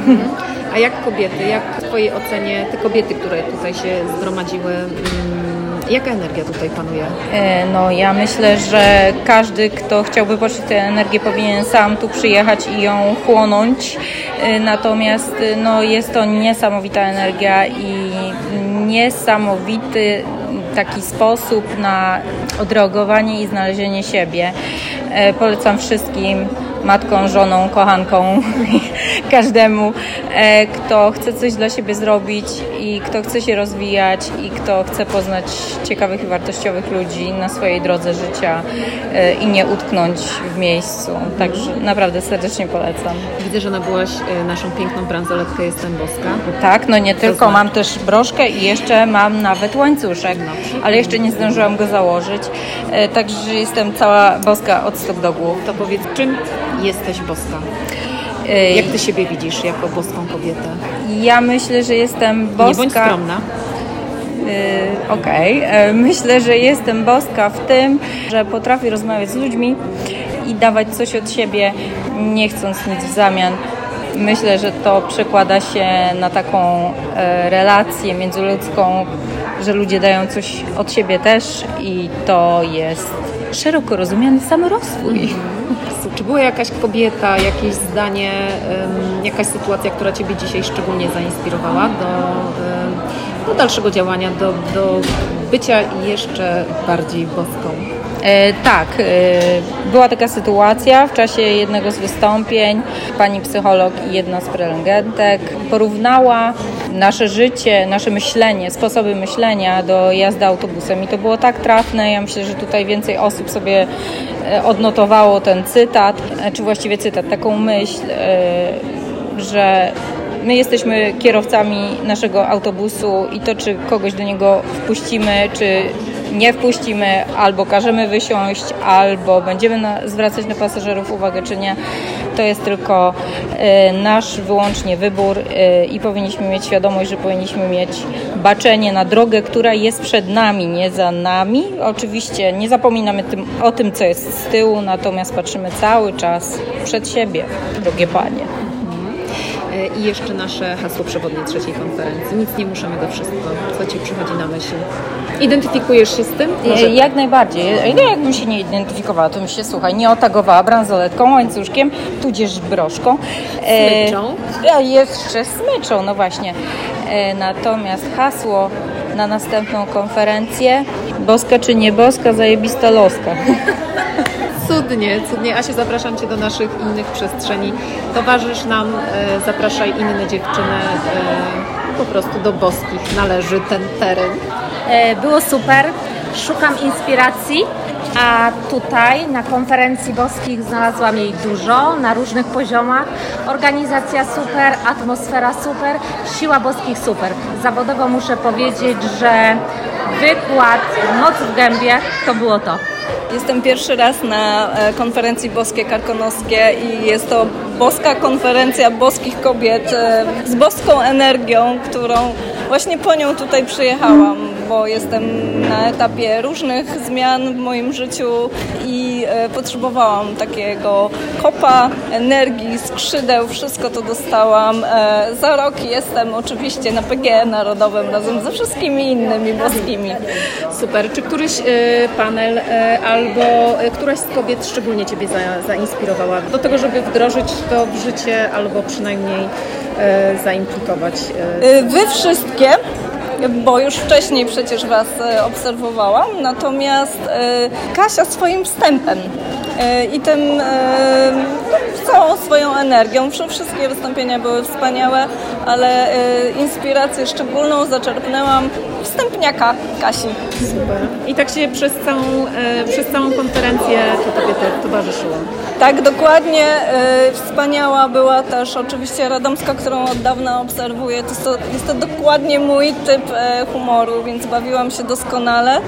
A jak kobiety, jak w Twojej ocenie te kobiety, które tutaj się zgromadziły, mm, jaka energia tutaj panuje? E, No ja myślę, że każdy, kto chciałby poczuć tę energię, powinien sam tu przyjechać i ją chłonąć. E, Natomiast e, no, jest to niesamowita energia i niesamowity taki sposób na odreagowanie i znalezienie siebie. Polecam wszystkim matkom, żoną, kochankom, [laughs] każdemu, e, kto chce coś dla siebie zrobić i kto chce się rozwijać i kto chce poznać ciekawych i wartościowych ludzi na swojej drodze życia e, i nie utknąć w miejscu. Także naprawdę serdecznie polecam. Widzę, że nabyłaś e, naszą piękną bransoletkę Jestem Boska. Tak, no nie tylko, mam też broszkę i jeszcze mam nawet łańcuszek, ale jeszcze nie zdążyłam go założyć, także jestem cała boska od stóp do głów. To powiedz, czym jesteś boska? Jak Ty siebie widzisz jako boską kobietę? Ja myślę, że jestem boska. Nie bądź skromna. Okej, okay. myślę, że jestem boska w tym, że potrafię rozmawiać z ludźmi i dawać coś od siebie, nie chcąc nic w zamian. Myślę, że to przekłada się na taką e, relację międzyludzką, że ludzie dają coś od siebie też i to jest szeroko rozumiany samorozwój. Mhm. Czy była jakaś kobieta, jakieś zdanie, jakaś sytuacja, która Ciebie dzisiaj szczególnie zainspirowała do, do dalszego działania, do, do bycia jeszcze bardziej boską? E, tak, e, była taka sytuacja w czasie jednego z wystąpień. Pani psycholog i jedna z prelegentek porównała nasze życie, nasze myślenie, sposoby myślenia do jazdy autobusem i to było tak trafne. Ja myślę, że tutaj więcej osób sobie e, odnotowało ten cytat, e, czy właściwie cytat, taką myśl, e, że my jesteśmy kierowcami naszego autobusu i to, czy kogoś do niego wpuścimy, czy nie wpuścimy, albo każemy wysiąść, albo będziemy na, zwracać na pasażerów uwagę, czy nie. To jest tylko y, nasz wyłącznie wybór y, i powinniśmy mieć świadomość, że powinniśmy mieć baczenie na drogę, która jest przed nami, nie za nami. Oczywiście nie zapominamy tym, o tym, co jest z tyłu, natomiast patrzymy cały czas przed siebie, drogie panie. E, I jeszcze nasze hasło przewodnie trzeciej konferencji. Nic nie muszę, to wszystko. Co Ci przychodzi na myśl? Identyfikujesz się z tym? Może... Jak najbardziej. No jakbym się nie identyfikowała, to bym się, słuchaj, nie otagowała bransoletką, łańcuszkiem, tudzież broszką. E, smyczą? E, jeszcze smyczą, no właśnie. E, natomiast hasło na następną konferencję boska czy nie boska, zajebista loska. [laughs] Cudnie, cudnie. Asiu, zapraszam Cię do naszych innych przestrzeni. Towarzysz nam, e, zapraszaj inne dziewczyny. E, po prostu do boskich należy ten teren. E, było super. Szukam inspiracji. A tutaj na konferencji boskich znalazłam jej dużo, na różnych poziomach. Organizacja super, atmosfera super, siła boskich super. Zawodowo muszę powiedzieć, że wykład Noc w gębie to było to. Jestem pierwszy raz na e, konferencji Boskie Karkonoskie i jest to boska konferencja boskich kobiet e, z boską energią, którą właśnie po nią tutaj przyjechałam bo jestem na etapie różnych zmian w moim życiu i e, potrzebowałam takiego kopa, energii, skrzydeł, wszystko to dostałam. E, za rok jestem oczywiście na PGE Narodowym razem ze wszystkimi innymi boskimi. Super. Czy któryś e, panel albo któraś z kobiet szczególnie Ciebie zainspirowała do tego, żeby wdrożyć to w życie albo przynajmniej zaimplikować? Wy wszystkie bo już wcześniej przecież Was e, obserwowałam, natomiast e, Kasia swoim wstępem e, i tym całą swoją energią. Wszystkie wystąpienia były wspaniałe, ale inspirację szczególną zaczerpnęłam wstępniaka Kasi. Super. I tak się przez całą, przez całą konferencję to Tobie towarzyszyło. Tak, dokładnie. Wspaniała była też oczywiście Radomska, którą od dawna obserwuję. To jest to, jest to dokładnie mój typ E, humoru, więc bawiłam się doskonale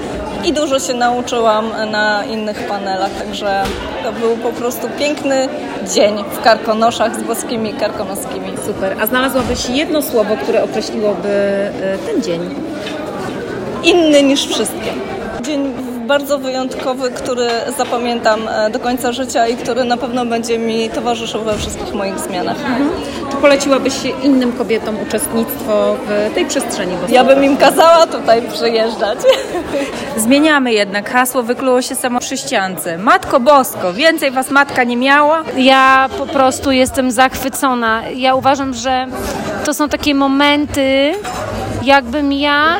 i dużo się nauczyłam na innych panelach, także to był po prostu piękny dzień w Karkonoszach z boskimi karkonoskimi. Super. A znalazłabyś jedno słowo, które określiłoby e, ten dzień? Inny niż wszystkie. Dzień bardzo wyjątkowy, który zapamiętam e, do końca życia i który na pewno będzie mi towarzyszył we wszystkich moich zmianach. Mhm. Czy poleciłabyś innym kobietom uczestnictwo w tej przestrzeni? Ja bym im kazała tutaj przyjeżdżać. [laughs] Zmieniamy jednak. Hasło wykluło się samo przy ściance. Matko Bosko, więcej was matka nie miała? Ja po prostu jestem zachwycona. Ja uważam, że to są takie momenty, jakbym ja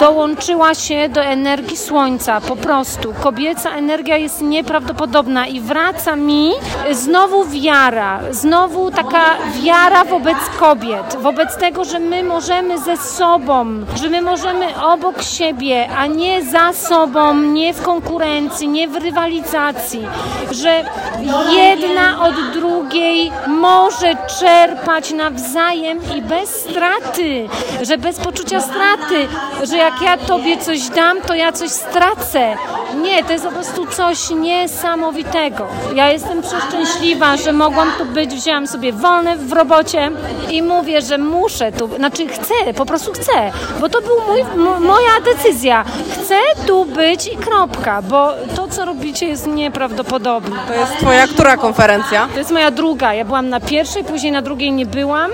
dołączyła się do energii słońca, po prostu. Kobieca energia jest nieprawdopodobna i wraca mi znowu wiara, znowu taka wiara wobec kobiet, wobec tego, że my możemy ze sobą, że my możemy obok siebie, a nie za sobą, nie w konkurencji, nie w rywalizacji, że jedna od drugiej może czerpać nawzajem i bez straty, że bez poczucia straty, że jak ja Tobie coś dam, to ja coś stracę. Nie, to jest po prostu coś niesamowitego. Ja jestem przeszczęśliwa, że mogłam tu być, wzięłam sobie wolne w robocie i mówię, że muszę tu, znaczy chcę, po prostu chcę, bo to był mój, m- moja decyzja. Chcę tu być i kropka, bo to, co robicie jest nieprawdopodobne. To jest twoja która konferencja? To jest moja druga. Ja byłam na pierwszej, później na drugiej nie byłam,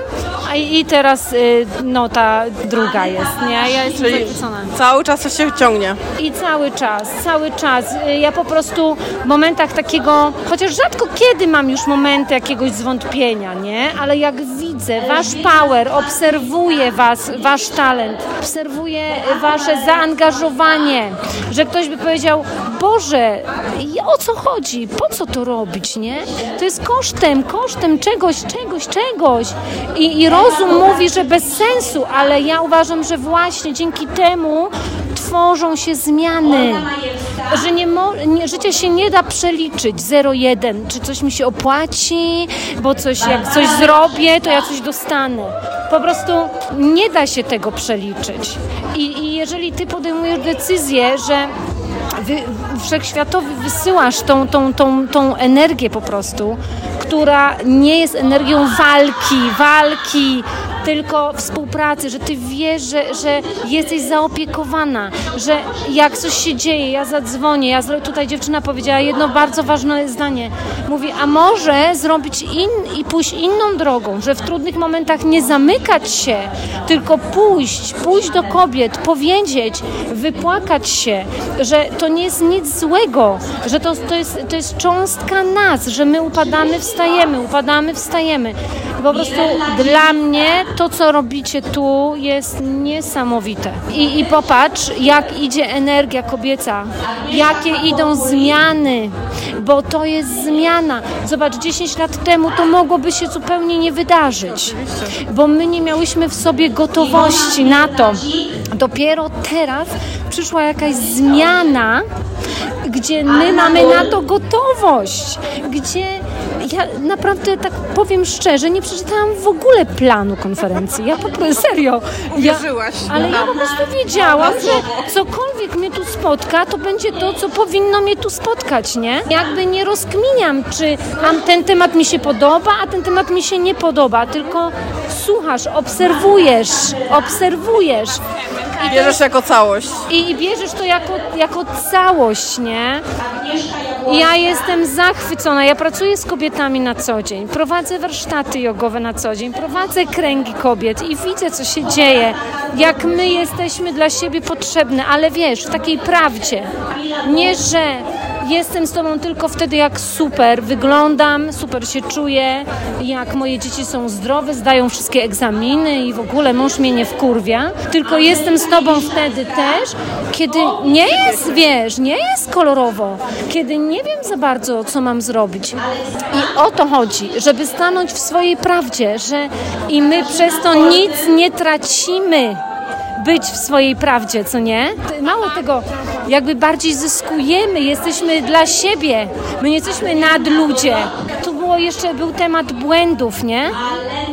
a i i teraz y, no ta druga jest, nie? Ja jestem Czyli zachwycona. cały czas to się ciągnie. I cały czas, cały czas. Y, Ja po prostu w momentach takiego, chociaż rzadko kiedy mam już momenty jakiegoś zwątpienia, nie? Ale jak widzę wasz power, obserwuję was, wasz talent, obserwuję wasze zaangażowanie, że ktoś by powiedział, Boże, o co chodzi? Po co to robić, nie? To jest kosztem, kosztem czegoś, czegoś, czegoś. I, i rozum mówi, że bez sensu, ale ja uważam, że właśnie dzięki temu tworzą się zmiany, że nie mo- nie, życie się nie da przeliczyć 0-1, czy coś mi się opłaci, bo coś, jak coś zrobię, to ja coś dostanę. Po prostu nie da się tego przeliczyć. I, i jeżeli ty podejmujesz decyzję, że wy, wszechświatowi wysyłasz tą, tą, tą, tą energię po prostu, która nie jest energią walki, walki, tylko współpracy, że ty wiesz, że, że jesteś zaopiekowana, że jak coś się dzieje, ja zadzwonię, ja tutaj dziewczyna powiedziała jedno bardzo ważne zdanie. Mówi, a może zrobić in i pójść inną drogą, że w trudnych momentach nie zamykać się, tylko pójść, pójść do kobiet, powiedzieć, wypłakać się, że to nie jest nic złego, że to, to, jest, to jest cząstka nas, że my upadamy, wstajemy, upadamy, wstajemy. Po prostu dla mnie to, co robicie tu, jest niesamowite. I, I popatrz, jak idzie energia kobieca, jakie idą zmiany, bo to jest zmiana. Zobacz, 10 lat temu to mogłoby się zupełnie nie wydarzyć, bo my nie miałyśmy w sobie gotowości na to. Dopiero teraz przyszła jakaś zmiana, gdzie my mamy na to gotowość, gdzie ja naprawdę tak powiem szczerze, nie przeczytałam w ogóle planu konferencji. Ja po prostu [laughs] serio. Ja, Uwierzyłaś ale ja po prostu wiedziałam, że cokolwiek mnie tu spotka, to będzie to, co powinno mnie tu spotkać, nie? Jakby nie rozkminiam, czy ten temat mi się podoba, a ten temat mi się nie podoba, tylko słuchasz, obserwujesz, obserwujesz. I Bierzesz jako całość. I, i bierzesz to jako, jako całość, nie? Ja jestem zachwycona. Ja pracuję z kobietami na co dzień. Prowadzę warsztaty jogowe na co dzień. Prowadzę kręgi kobiet i widzę, co się dzieje. Jak my jesteśmy dla siebie potrzebne, ale wiesz, w takiej prawdzie. Nie, że jestem z tobą tylko wtedy, jak super wyglądam, super się czuję, jak moje dzieci są zdrowe, zdają wszystkie egzaminy i w ogóle mąż mnie nie wkurwia. Tylko jestem z tobą wtedy też, kiedy nie jest, wiesz, nie jest kolorowo, kiedy nie wiem za bardzo, co mam zrobić. I o to chodzi, żeby stanąć w swojej prawdzie, że i my przez to nic nie tracimy być w swojej prawdzie, co nie? Mało tego, jakby bardziej zyskujemy, jesteśmy dla siebie, my nie jesteśmy nad ludzie. Było jeszcze, był temat błędów, nie?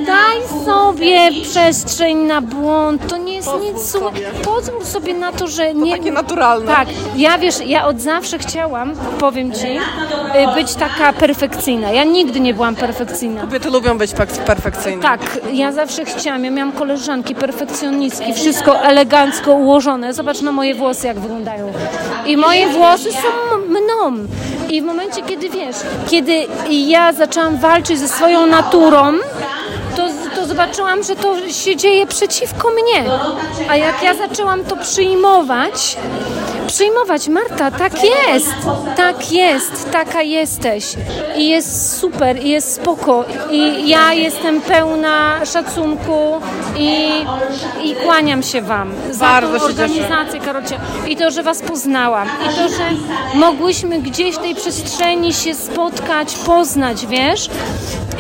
Daj sobie przestrzeń na błąd, to nie jest nic złego. Pozwól sobie na to, że nie... takie naturalne. Tak, ja wiesz, ja od zawsze chciałam, powiem Ci, y, być taka perfekcyjna. Ja nigdy nie byłam perfekcyjna. Kobiety lubią być pek- perfekcyjne. Tak, ja zawsze chciałam. Ja miałam koleżanki, perfekcjonistki, wszystko elegancko ułożone. Zobacz na moje włosy, jak wyglądają. I moje włosy są mną. I w momencie, kiedy wiesz, kiedy ja zaczęłam walczyć ze swoją naturą, zobaczyłam, że to się dzieje przeciwko mnie. A jak ja zaczęłam to przyjmować, przyjmować, Marta, tak jest, tak jest, taka jesteś. I jest super, i jest spoko. I ja jestem pełna szacunku i, i kłaniam się Wam za Bardzo tą organizację, Karocie. I to, że Was poznałam. I to, że mogłyśmy gdzieś w tej przestrzeni się spotkać, poznać, wiesz?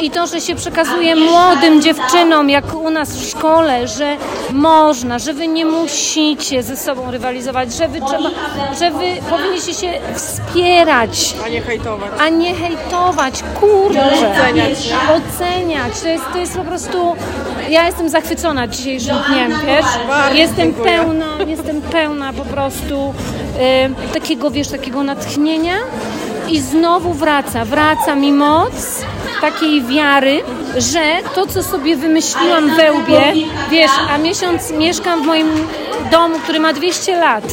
I to, że się przekazuje młodym dziewczynom, jak u nas w szkole, że można, że wy nie musicie ze sobą rywalizować, że wy, trzeba, że wy powinniście się wspierać. A nie hejtować. A nie hejtować, kurczę. Oceniać? Oceniać. To jest, to jest po prostu... Ja jestem zachwycona dzisiejszym dniem, wiesz? Bardzo Jestem dziękuję. pełna, jestem pełna po prostu y, takiego, wiesz, takiego natchnienia i znowu wraca, wraca mi moc takiej wiary, że to, co sobie wymyśliłam we łbie, wiesz, a miesiąc mieszkam w moim domu, który ma 200 lat.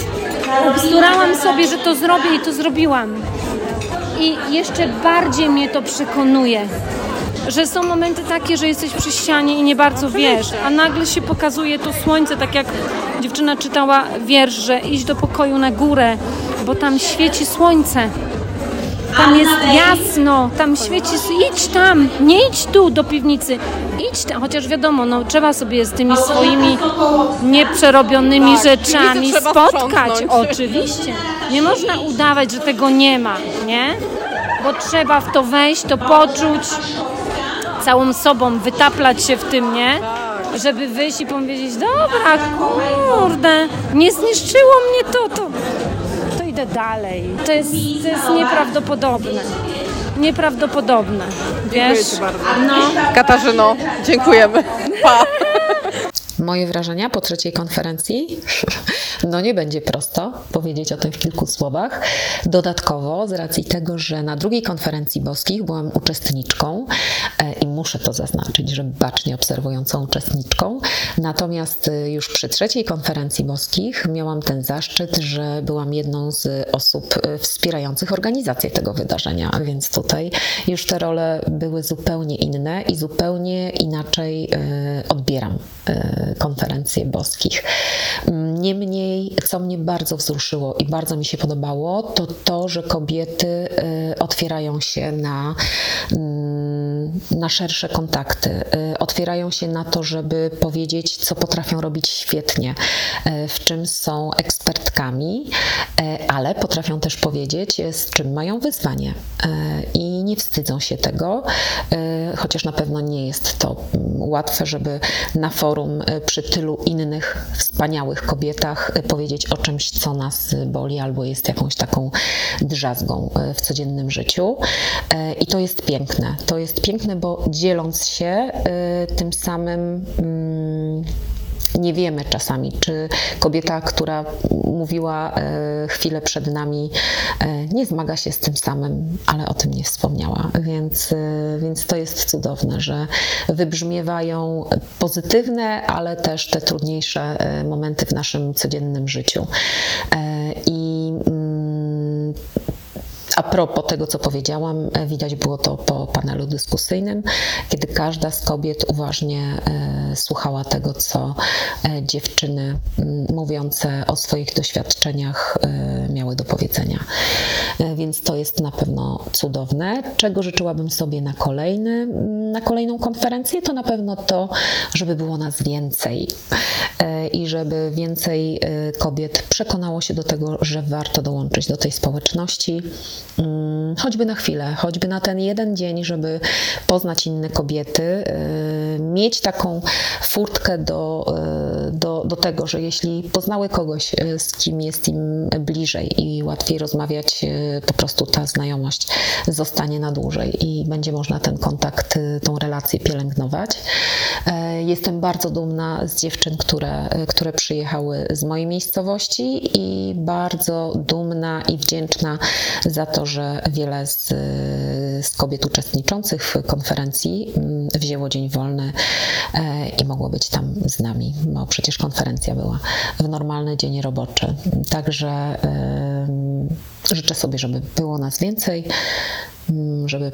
Ubzdurałam sobie, że to zrobię i to zrobiłam. I jeszcze bardziej mnie to przekonuje, że są momenty takie, że jesteś przy ścianie i nie bardzo wiesz, a nagle się pokazuje to słońce, tak jak dziewczyna czytała wiersz, że iść do pokoju na górę, bo tam świeci słońce. Tam jest jasno, tam świeci, idź tam, nie idź tu do piwnicy, idź tam, chociaż wiadomo, no trzeba sobie z tymi swoimi nieprzerobionymi rzeczami piwnicy trzeba spotkać, sprzątnąć. oczywiście. Nie można udawać, że tego nie ma, nie? Bo trzeba w to wejść, to poczuć, całą sobą wytaplać się w tym, nie? Żeby wyjść i powiedzieć, dobra, kurde, nie zniszczyło mnie to, to, dalej. To jest, to jest nieprawdopodobne. Nieprawdopodobne, wiesz? Dziękuję Ci bardzo. No. Katarzyno, dziękujemy. Pa. Moje wrażenia po trzeciej konferencji? [laughs] No nie będzie prosto powiedzieć o tym w kilku słowach. Dodatkowo, z racji tego, że na drugiej konferencji boskich byłam uczestniczką e, i muszę to zaznaczyć, że bacznie obserwującą uczestniczką, natomiast e, już przy trzeciej konferencji boskich miałam ten zaszczyt, że byłam jedną z osób e, wspierających organizację tego wydarzenia, więc tutaj już te role były zupełnie inne i zupełnie inaczej odbieram konferencje boskich. Niemniej, co mnie bardzo wzruszyło i bardzo mi się podobało, to to, że kobiety e, otwierają się na, mm, na szersze kontakty, e, otwierają się na to, żeby powiedzieć, co potrafią robić świetnie, e, w czym są ekspertkami, ale potrafią też powiedzieć, z czym mają wyzwanie i nie wstydzą się tego, chociaż na pewno nie jest to mm, łatwe, żeby na forum przy tylu innych wspaniałych kobietach e, powiedzieć o czymś, co nas boli albo jest jakąś taką drzazgą e, w codziennym życiu. E, I to jest piękne. To jest piękne, bo dzieląc się tym samym. mm, nie wiemy czasami, czy kobieta, która mówiła e, chwilę przed nami, e, nie zmaga się z tym samym, ale o tym nie wspomniała. Więc, e, więc to jest cudowne, że wybrzmiewają pozytywne, ale też te trudniejsze momenty w naszym codziennym życiu. I mm, a propos tego, co powiedziałam, e, widać było to po panelu dyskusyjnym, kiedy każda z kobiet uważnie e, słuchała tego, co e, dziewczyny mówiące o swoich doświadczeniach miały do powiedzenia. Więc to jest na pewno cudowne. Czego życzyłabym sobie na kolejny, na kolejną konferencję, to na pewno to, żeby było nas więcej i żeby więcej kobiet przekonało się do tego, że warto dołączyć do tej społeczności, choćby na chwilę, choćby na ten jeden dzień, żeby poznać inne kobiety, e, mieć taką furtkę do, e, do, do tego, że jeśli poznały kogoś, e, z kim jest im bliżej i łatwiej rozmawiać, po prostu ta znajomość zostanie na dłużej i będzie można ten kontakt, tą relację pielęgnować. E, Jestem bardzo dumna z dziewczyn, które, które przyjechały z mojej miejscowości i bardzo dumna i wdzięczna za to, że wiele z, z kobiet uczestniczących w konferencji mm, wzięło dzień wolny e, i mogło być tam z nami, bo przecież konferencja była w normalny dzień roboczy. Także em, życzę sobie, żeby było nas więcej, mm, żeby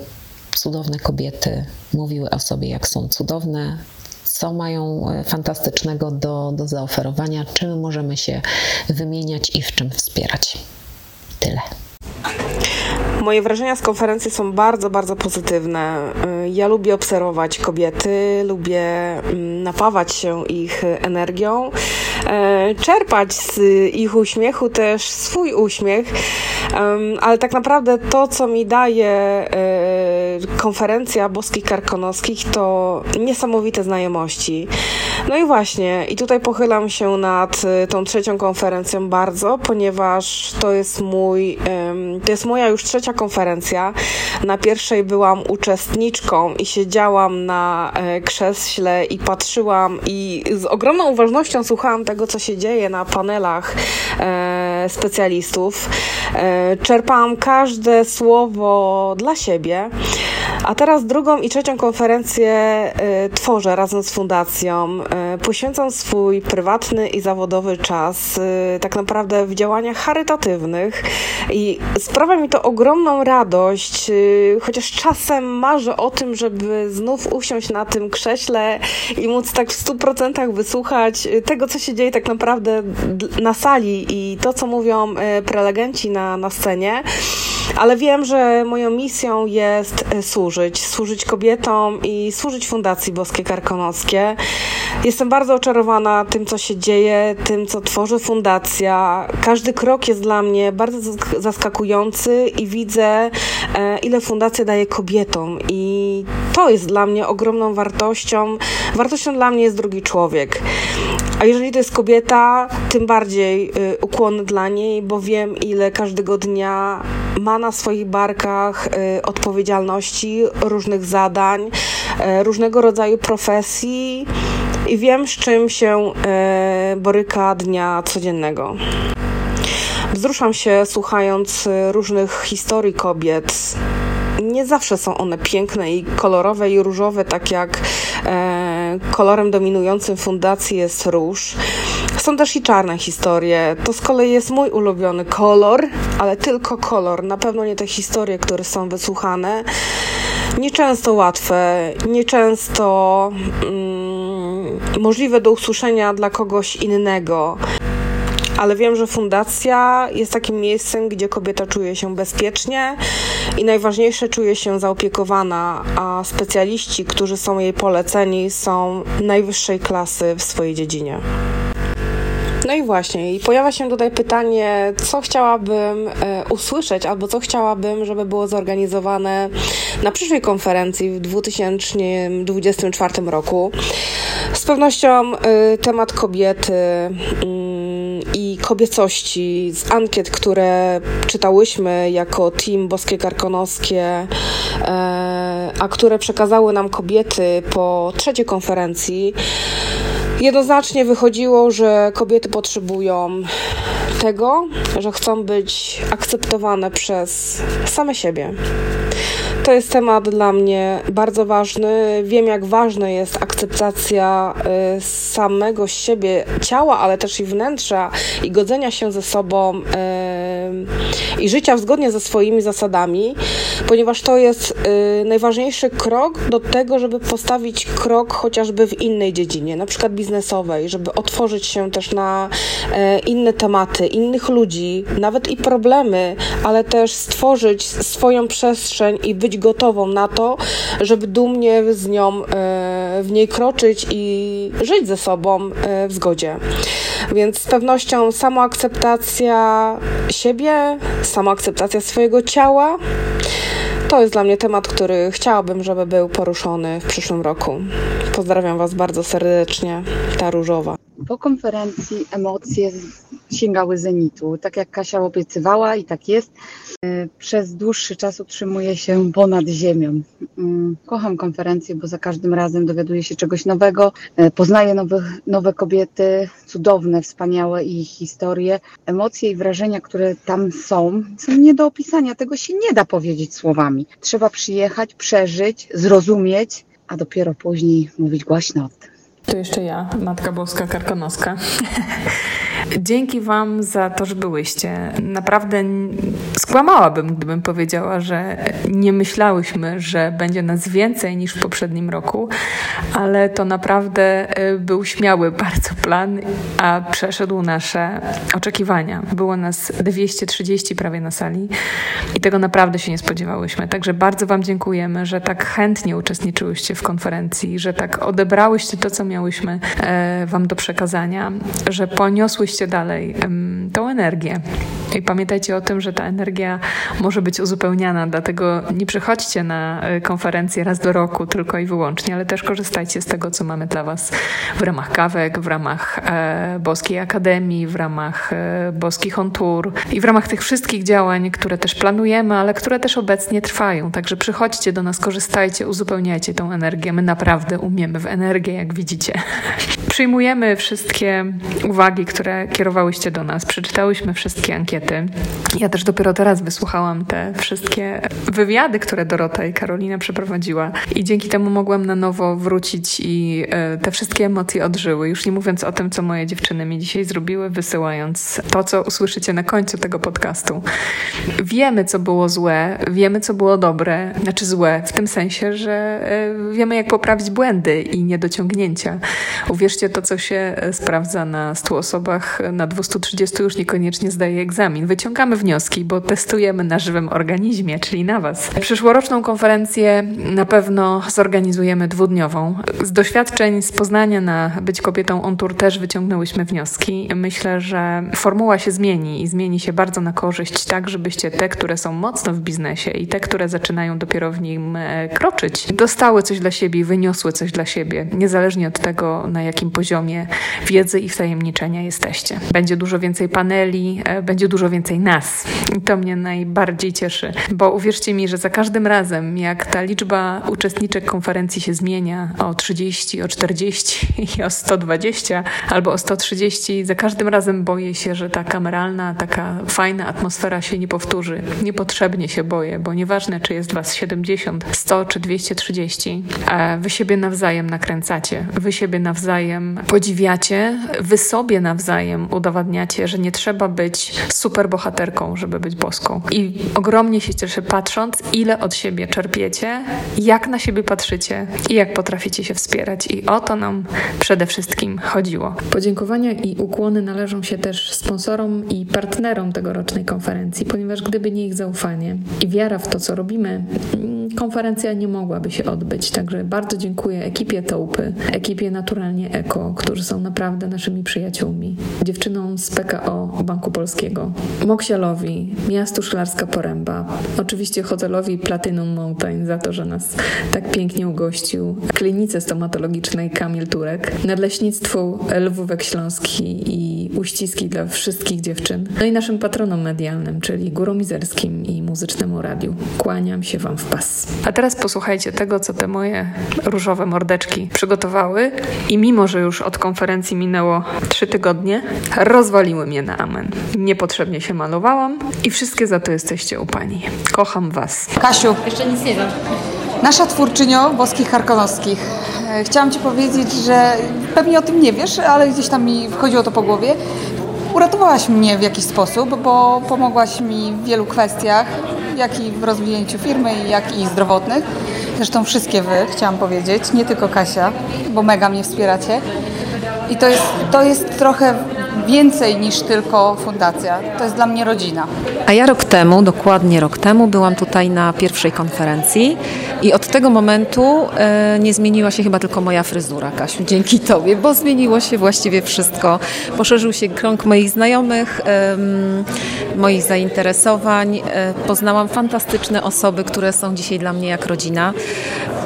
cudowne kobiety mówiły o sobie, jak są cudowne, co mają e, fantastycznego do, do zaoferowania, czym możemy się wymieniać i w czym wspierać. Tyle. Moje wrażenia z konferencji są bardzo, bardzo pozytywne. Y, Ja lubię obserwować kobiety, lubię mm, napawać się ich energią, e, czerpać z ich uśmiechu też swój uśmiech, ale tak naprawdę to, co mi daje e, konferencja boskich karkonoskich to niesamowite znajomości. No i właśnie, i tutaj pochylam się nad tą trzecią konferencją bardzo, ponieważ to jest mój, to jest moja już trzecia konferencja. Na pierwszej byłam uczestniczką i siedziałam na krześle i patrzyłam i z ogromną uważnością słuchałam tego, co się dzieje na panelach specjalistów. Czerpałam każde słowo dla siebie. A teraz drugą i trzecią konferencję y, tworzę razem z fundacją. Y, poświęcam swój prywatny i zawodowy czas y, tak naprawdę w działaniach charytatywnych i sprawia mi to ogromną radość, chociaż czasem marzę o tym, żeby znów usiąść na tym krześle i móc tak w stu procentach wysłuchać tego, co się dzieje tak naprawdę na sali i to, co mówią prelegenci na, na scenie ale wiem, że moją misją jest e, służyć, służyć kobietom i służyć Fundacji Boskie Karkonoskie. Jestem bardzo oczarowana tym, co się dzieje, tym, co tworzy fundacja. Każdy krok jest dla mnie bardzo zaskakujący i widzę, e, ile fundacja daje kobietom i to jest dla mnie ogromną wartością. Wartością dla mnie jest drugi człowiek. A jeżeli to jest kobieta, tym bardziej y, ukłon dla niej, bo wiem, ile każdego dnia ma na swoich barkach y, odpowiedzialności, różnych zadań, y, różnego rodzaju profesji i wiem, z czym się boryka dnia codziennego. Wzruszam się słuchając różnych historii kobiet. Nie zawsze są one piękne i kolorowe i różowe, tak jak kolorem dominującym fundacji jest róż. Są też i czarne historie. To z kolei jest mój ulubiony kolor, ale tylko kolor. Na pewno nie te historie, które są wysłuchane. Nieczęsto łatwe, nieczęsto mm, możliwe do usłyszenia dla kogoś innego ale wiem, że fundacja jest takim miejscem, gdzie kobieta czuje się bezpiecznie i najważniejsze czuje się zaopiekowana, a specjaliści, którzy są jej poleceni, są najwyższej klasy w swojej dziedzinie. No i właśnie, i pojawia się tutaj pytanie, co chciałabym e, usłyszeć, albo co chciałabym, żeby było zorganizowane na przyszłej konferencji w 2024 roku. Z pewnością y, temat kobiety y, i kobiecości z ankiet, które czytałyśmy jako team Boskie Karkonoskie, y, a które przekazały nam kobiety po trzeciej konferencji, jednoznacznie wychodziło, że kobiety potrzebują tego, że chcą być akceptowane przez same siebie. To jest temat dla mnie bardzo ważny. Wiem, jak ważna jest akceptacja y, samego siebie, ciała, ale też i wnętrza i godzenia się ze sobą y, i życia zgodnie ze swoimi zasadami, ponieważ to jest y, najważniejszy krok do tego, żeby postawić krok chociażby w innej dziedzinie, na przykład biznesowej, żeby otworzyć się też na inne tematy, innych ludzi, nawet i problemy, ale też stworzyć swoją przestrzeń i być gotową na to, żeby dumnie z nią e, w niej kroczyć i żyć ze sobą e, w zgodzie. Więc z pewnością samoakceptacja siebie, samoakceptacja swojego ciała. To jest dla mnie temat, który chciałabym, żeby był poruszony w przyszłym roku. Pozdrawiam Was bardzo serdecznie, ta różowa. Po konferencji emocje sięgały zenitu. Tak jak Kasia obiecywała i tak jest, przez dłuższy czas utrzymuję się ponad ziemią. Mm, kocham konferencje, bo za każdym razem dowiaduję się czegoś nowego, y, poznaję nowe, nowe kobiety, cudowne, wspaniałe ich historie. Emocje i wrażenia, które tam są, są nie do opisania. Tego się nie da powiedzieć słowami. Trzeba przyjechać, przeżyć, zrozumieć, a dopiero później mówić głośno o tym. To jeszcze ja, Matka Boska Karkonoska. [laughs] Dzięki Wam za to, że byłyście. Naprawdę skłamałabym, gdybym powiedziała, że nie myślałyśmy, że będzie nas więcej niż w poprzednim roku, ale to naprawdę e, był śmiały [laughs] bardzo plan, a przeszedł nasze oczekiwania. Było nas 230 prawie na sali i tego naprawdę się nie spodziewałyśmy. Także bardzo Wam dziękujemy, że tak chętnie uczestniczyłyście w konferencji, że tak odebrałyście to, co miałyśmy e, Wam do przekazania, że poniosłyście dalej tą energię. I pamiętajcie o tym, że ta energia może być uzupełniana, dlatego nie przychodźcie na e, konferencję raz do roku tylko i wyłącznie, ale też korzystajcie z tego, co mamy dla Was w ramach kawek, w ramach e, Boskiej Akademii, w ramach e, Boskich On Tour i w ramach tych wszystkich działań, które też planujemy, ale które też obecnie trwają. Także przychodźcie do nas, korzystajcie, uzupełniajcie tą energię. My naprawdę umiemy w energię, jak widzicie. [laughs] Przyjmujemy wszystkie uwagi, które kierowałyście do nas. Przeczytałyśmy wszystkie ankiety. Ja też dopiero teraz wysłuchałam te wszystkie wywiady, które Dorota i Karolina przeprowadziła i dzięki temu mogłam na nowo wrócić i e, te wszystkie emocje odżyły. Już nie mówiąc o tym, co moje dziewczyny mi dzisiaj zrobiły, wysyłając to, co usłyszycie na końcu tego podcastu. Wiemy, co było złe, wiemy, co było dobre, znaczy złe, w tym sensie, że e, wiemy, jak poprawić błędy i niedociągnięcia. Uwierzcie, to, co się e, sprawdza na 100 osobach, na 230 już niekoniecznie zdaje egzamin. Wyciągamy wnioski, bo testujemy na żywym organizmie, czyli na Was. Przyszłoroczną konferencję na pewno zorganizujemy dwudniową. Z doświadczeń z Poznania na Być Kobietą On Tour też wyciągnęłyśmy wnioski. Myślę, że formuła się zmieni i zmieni się bardzo na korzyść, tak żebyście te, które są mocno w biznesie i te, które zaczynają dopiero w nim e, kroczyć, dostały coś dla siebie i wyniosły coś dla siebie, niezależnie od tego, na jakim poziomie wiedzy i wtajemniczenia jesteście. Będzie dużo więcej paneli, e, będzie dużo więcej nas. I to mnie najbardziej cieszy, bo uwierzcie mi, że za każdym razem, jak ta liczba uczestniczek konferencji się zmienia o 30, o 40 i o 120 albo o 130, za każdym razem boję się, że ta kameralna, taka fajna atmosfera się nie powtórzy. Niepotrzebnie się boję, bo nieważne, czy jest was 70, 100 czy 230, wy siebie nawzajem nakręcacie, wy siebie nawzajem podziwiacie, wy sobie nawzajem udowadniacie, że nie trzeba być super bohaterką, żeby być boską. I ogromnie się cieszę patrząc, ile od siebie czerpiecie, jak na siebie patrzycie i jak potraficie się wspierać. I o to nam przede wszystkim chodziło. Podziękowania i ukłony należą się też sponsorom i partnerom tegorocznej konferencji, ponieważ gdyby nie ich zaufanie i wiara w to, co robimy, konferencja nie mogłaby się odbyć. Także bardzo dziękuję ekipie Tołpy, ekipie Naturalnie Eko, którzy są naprawdę naszymi przyjaciółmi, dziewczynom z PKO Banku Polskiego, Moksialowi, Miastu Szklarska Poręba, oczywiście hotelowi Platinum Mountain za to, że nas tak pięknie ugościł, klinice stomatologicznej Kamil Turek, Nadleśnictwu Lwówek Śląski i uściski dla wszystkich dziewczyn, no i naszym patronom medialnym, czyli Górom Mizerskim i Muzycznemu Radiu. Kłaniam się Wam w pas. A teraz posłuchajcie tego, co te moje różowe mordeczki przygotowały. I mimo, że już od konferencji minęło trzy tygodnie, rozwaliły mnie na amen. Niepotrzebnie się malowałam i wszystkie za to jesteście u Pani. Kocham Was. Kasiu. Jeszcze nic nie wiem. Nasza twórczynio boskich karkonoskich. E, Chciałam Ci powiedzieć, że pewnie o tym nie wiesz, ale gdzieś tam mi wchodziło to po głowie. Uratowałaś mnie w jakiś sposób, bo pomogłaś mi w wielu kwestiach, jak i w rozwinięciu firmy, jak i zdrowotnych. Zresztą wszystkie Wy, chciałam powiedzieć, nie tylko Kasia, bo mega mnie wspieracie. I to jest, to jest trochę więcej niż tylko fundacja. To jest dla mnie rodzina. A ja rok temu, dokładnie rok temu, byłam tutaj na pierwszej konferencji i od tego momentu e, nie zmieniła się chyba tylko moja fryzura, Kasiu, dzięki Tobie, bo zmieniło się właściwie wszystko. Poszerzył się krąg moich znajomych, em, moich zainteresowań. E, poznałam fantastyczne osoby, które są dzisiaj dla mnie jak rodzina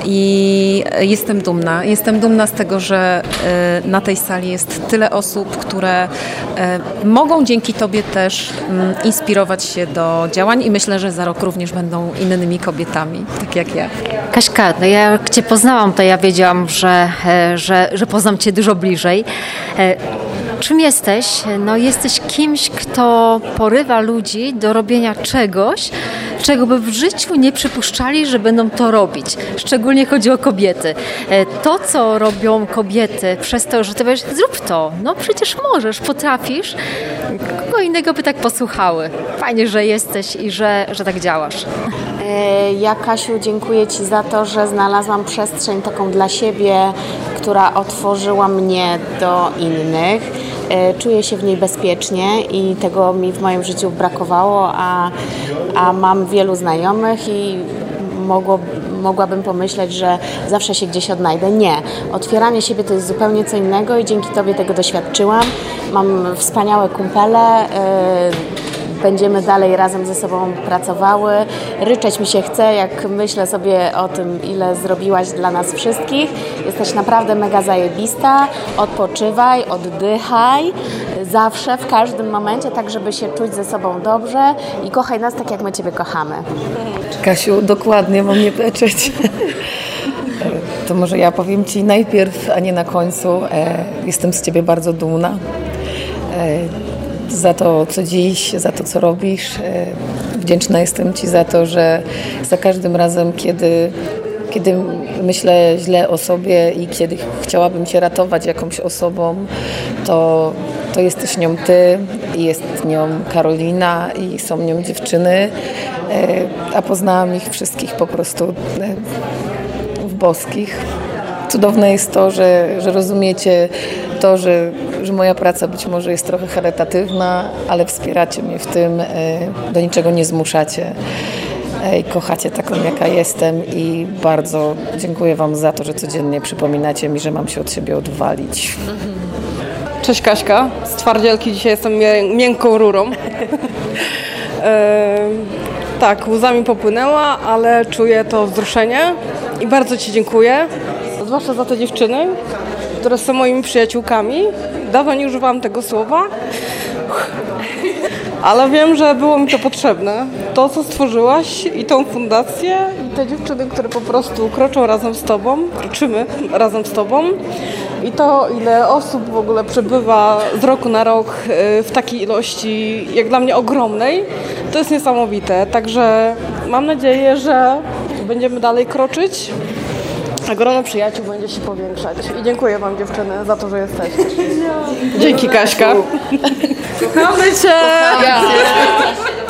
i jestem dumna. Jestem dumna z tego, że e, na tej sali jest tyle osób, które e, mogą dzięki Tobie też mm, inspirować się do działań i myślę, że za rok również będą innymi kobietami, tak jak ja. Kaśka, no ja jak Cię poznałam, to ja wiedziałam, że, e, że, że poznam Cię dużo bliżej. E, Czym jesteś? No jesteś kimś, kto porywa ludzi do robienia czegoś, czego by w życiu nie przypuszczali, że będą to robić. Szczególnie chodzi o kobiety. E, To, co robią kobiety przez to, że ty powiesz, zrób to. No przecież możesz, potrafisz. Kogo innego by tak posłuchały. Fajnie, że jesteś i że, że tak działasz. E, Ja, Kasiu, dziękuję Ci za to, że znalazłam przestrzeń taką dla siebie, która otworzyła mnie do innych. E, Czuję się w niej bezpiecznie i tego mi w moim życiu brakowało, a, a mam wielu znajomych i mogło, mogłabym pomyśleć, że zawsze się gdzieś odnajdę. Nie. Otwieranie siebie to jest zupełnie co innego i dzięki Tobie tego doświadczyłam. Mam wspaniałe kumpele. e, będziemy dalej razem ze sobą pracowały. Ryczeć mi się chce, jak myślę sobie o tym, ile zrobiłaś dla nas wszystkich. Jesteś naprawdę mega zajebista. Odpoczywaj, oddychaj. Zawsze, w każdym momencie, tak żeby się czuć ze sobą dobrze i kochaj nas tak, jak my Ciebie kochamy. Kasiu, dokładnie mam nie peczeć. To może ja powiem Ci najpierw, a nie na końcu. E, jestem z Ciebie bardzo dumna. E, za to, co dziś, za to, co robisz. E, wdzięczna jestem Ci za to, że za każdym razem, kiedy, kiedy myślę źle o sobie i kiedy chciałabym Cię ratować jakąś osobą, to, to jesteś nią Ty jest nią Karolina i są nią dziewczyny, a poznałam ich wszystkich po prostu w boskich. Cudowne jest to, że, że rozumiecie to, że, że moja praca być może jest trochę charytatywna, ale wspieracie mnie w tym, e, do niczego nie zmuszacie. E, I kochacie taką, jaka jestem i bardzo dziękuję Wam za to, że codziennie przypominacie mi, że mam się od siebie odwalić. Cześć Kaśka, z twardzielki dzisiaj jestem miękką rurą. [laughs] e, tak, łzami popłynęła, ale czuję to wzruszenie i bardzo Ci dziękuję, zwłaszcza za te dziewczyny, które są moimi przyjaciółkami. Dawno nie używałam tego słowa, ale wiem, że było mi to potrzebne. To, co stworzyłaś i tą fundację i te dziewczyny, które po prostu kroczą razem z Tobą, kroczymy razem z Tobą i to, ile osób w ogóle przebywa z roku na rok y, w takiej ilości, jak dla mnie ogromnej, to jest niesamowite. Także mam nadzieję, że będziemy dalej kroczyć, a grono przyjaciół będzie się powiększać. I dziękuję Wam dziewczyny za to, że jesteście. Dzięki Kaśka. Kochamy Cię! Kochamy cię.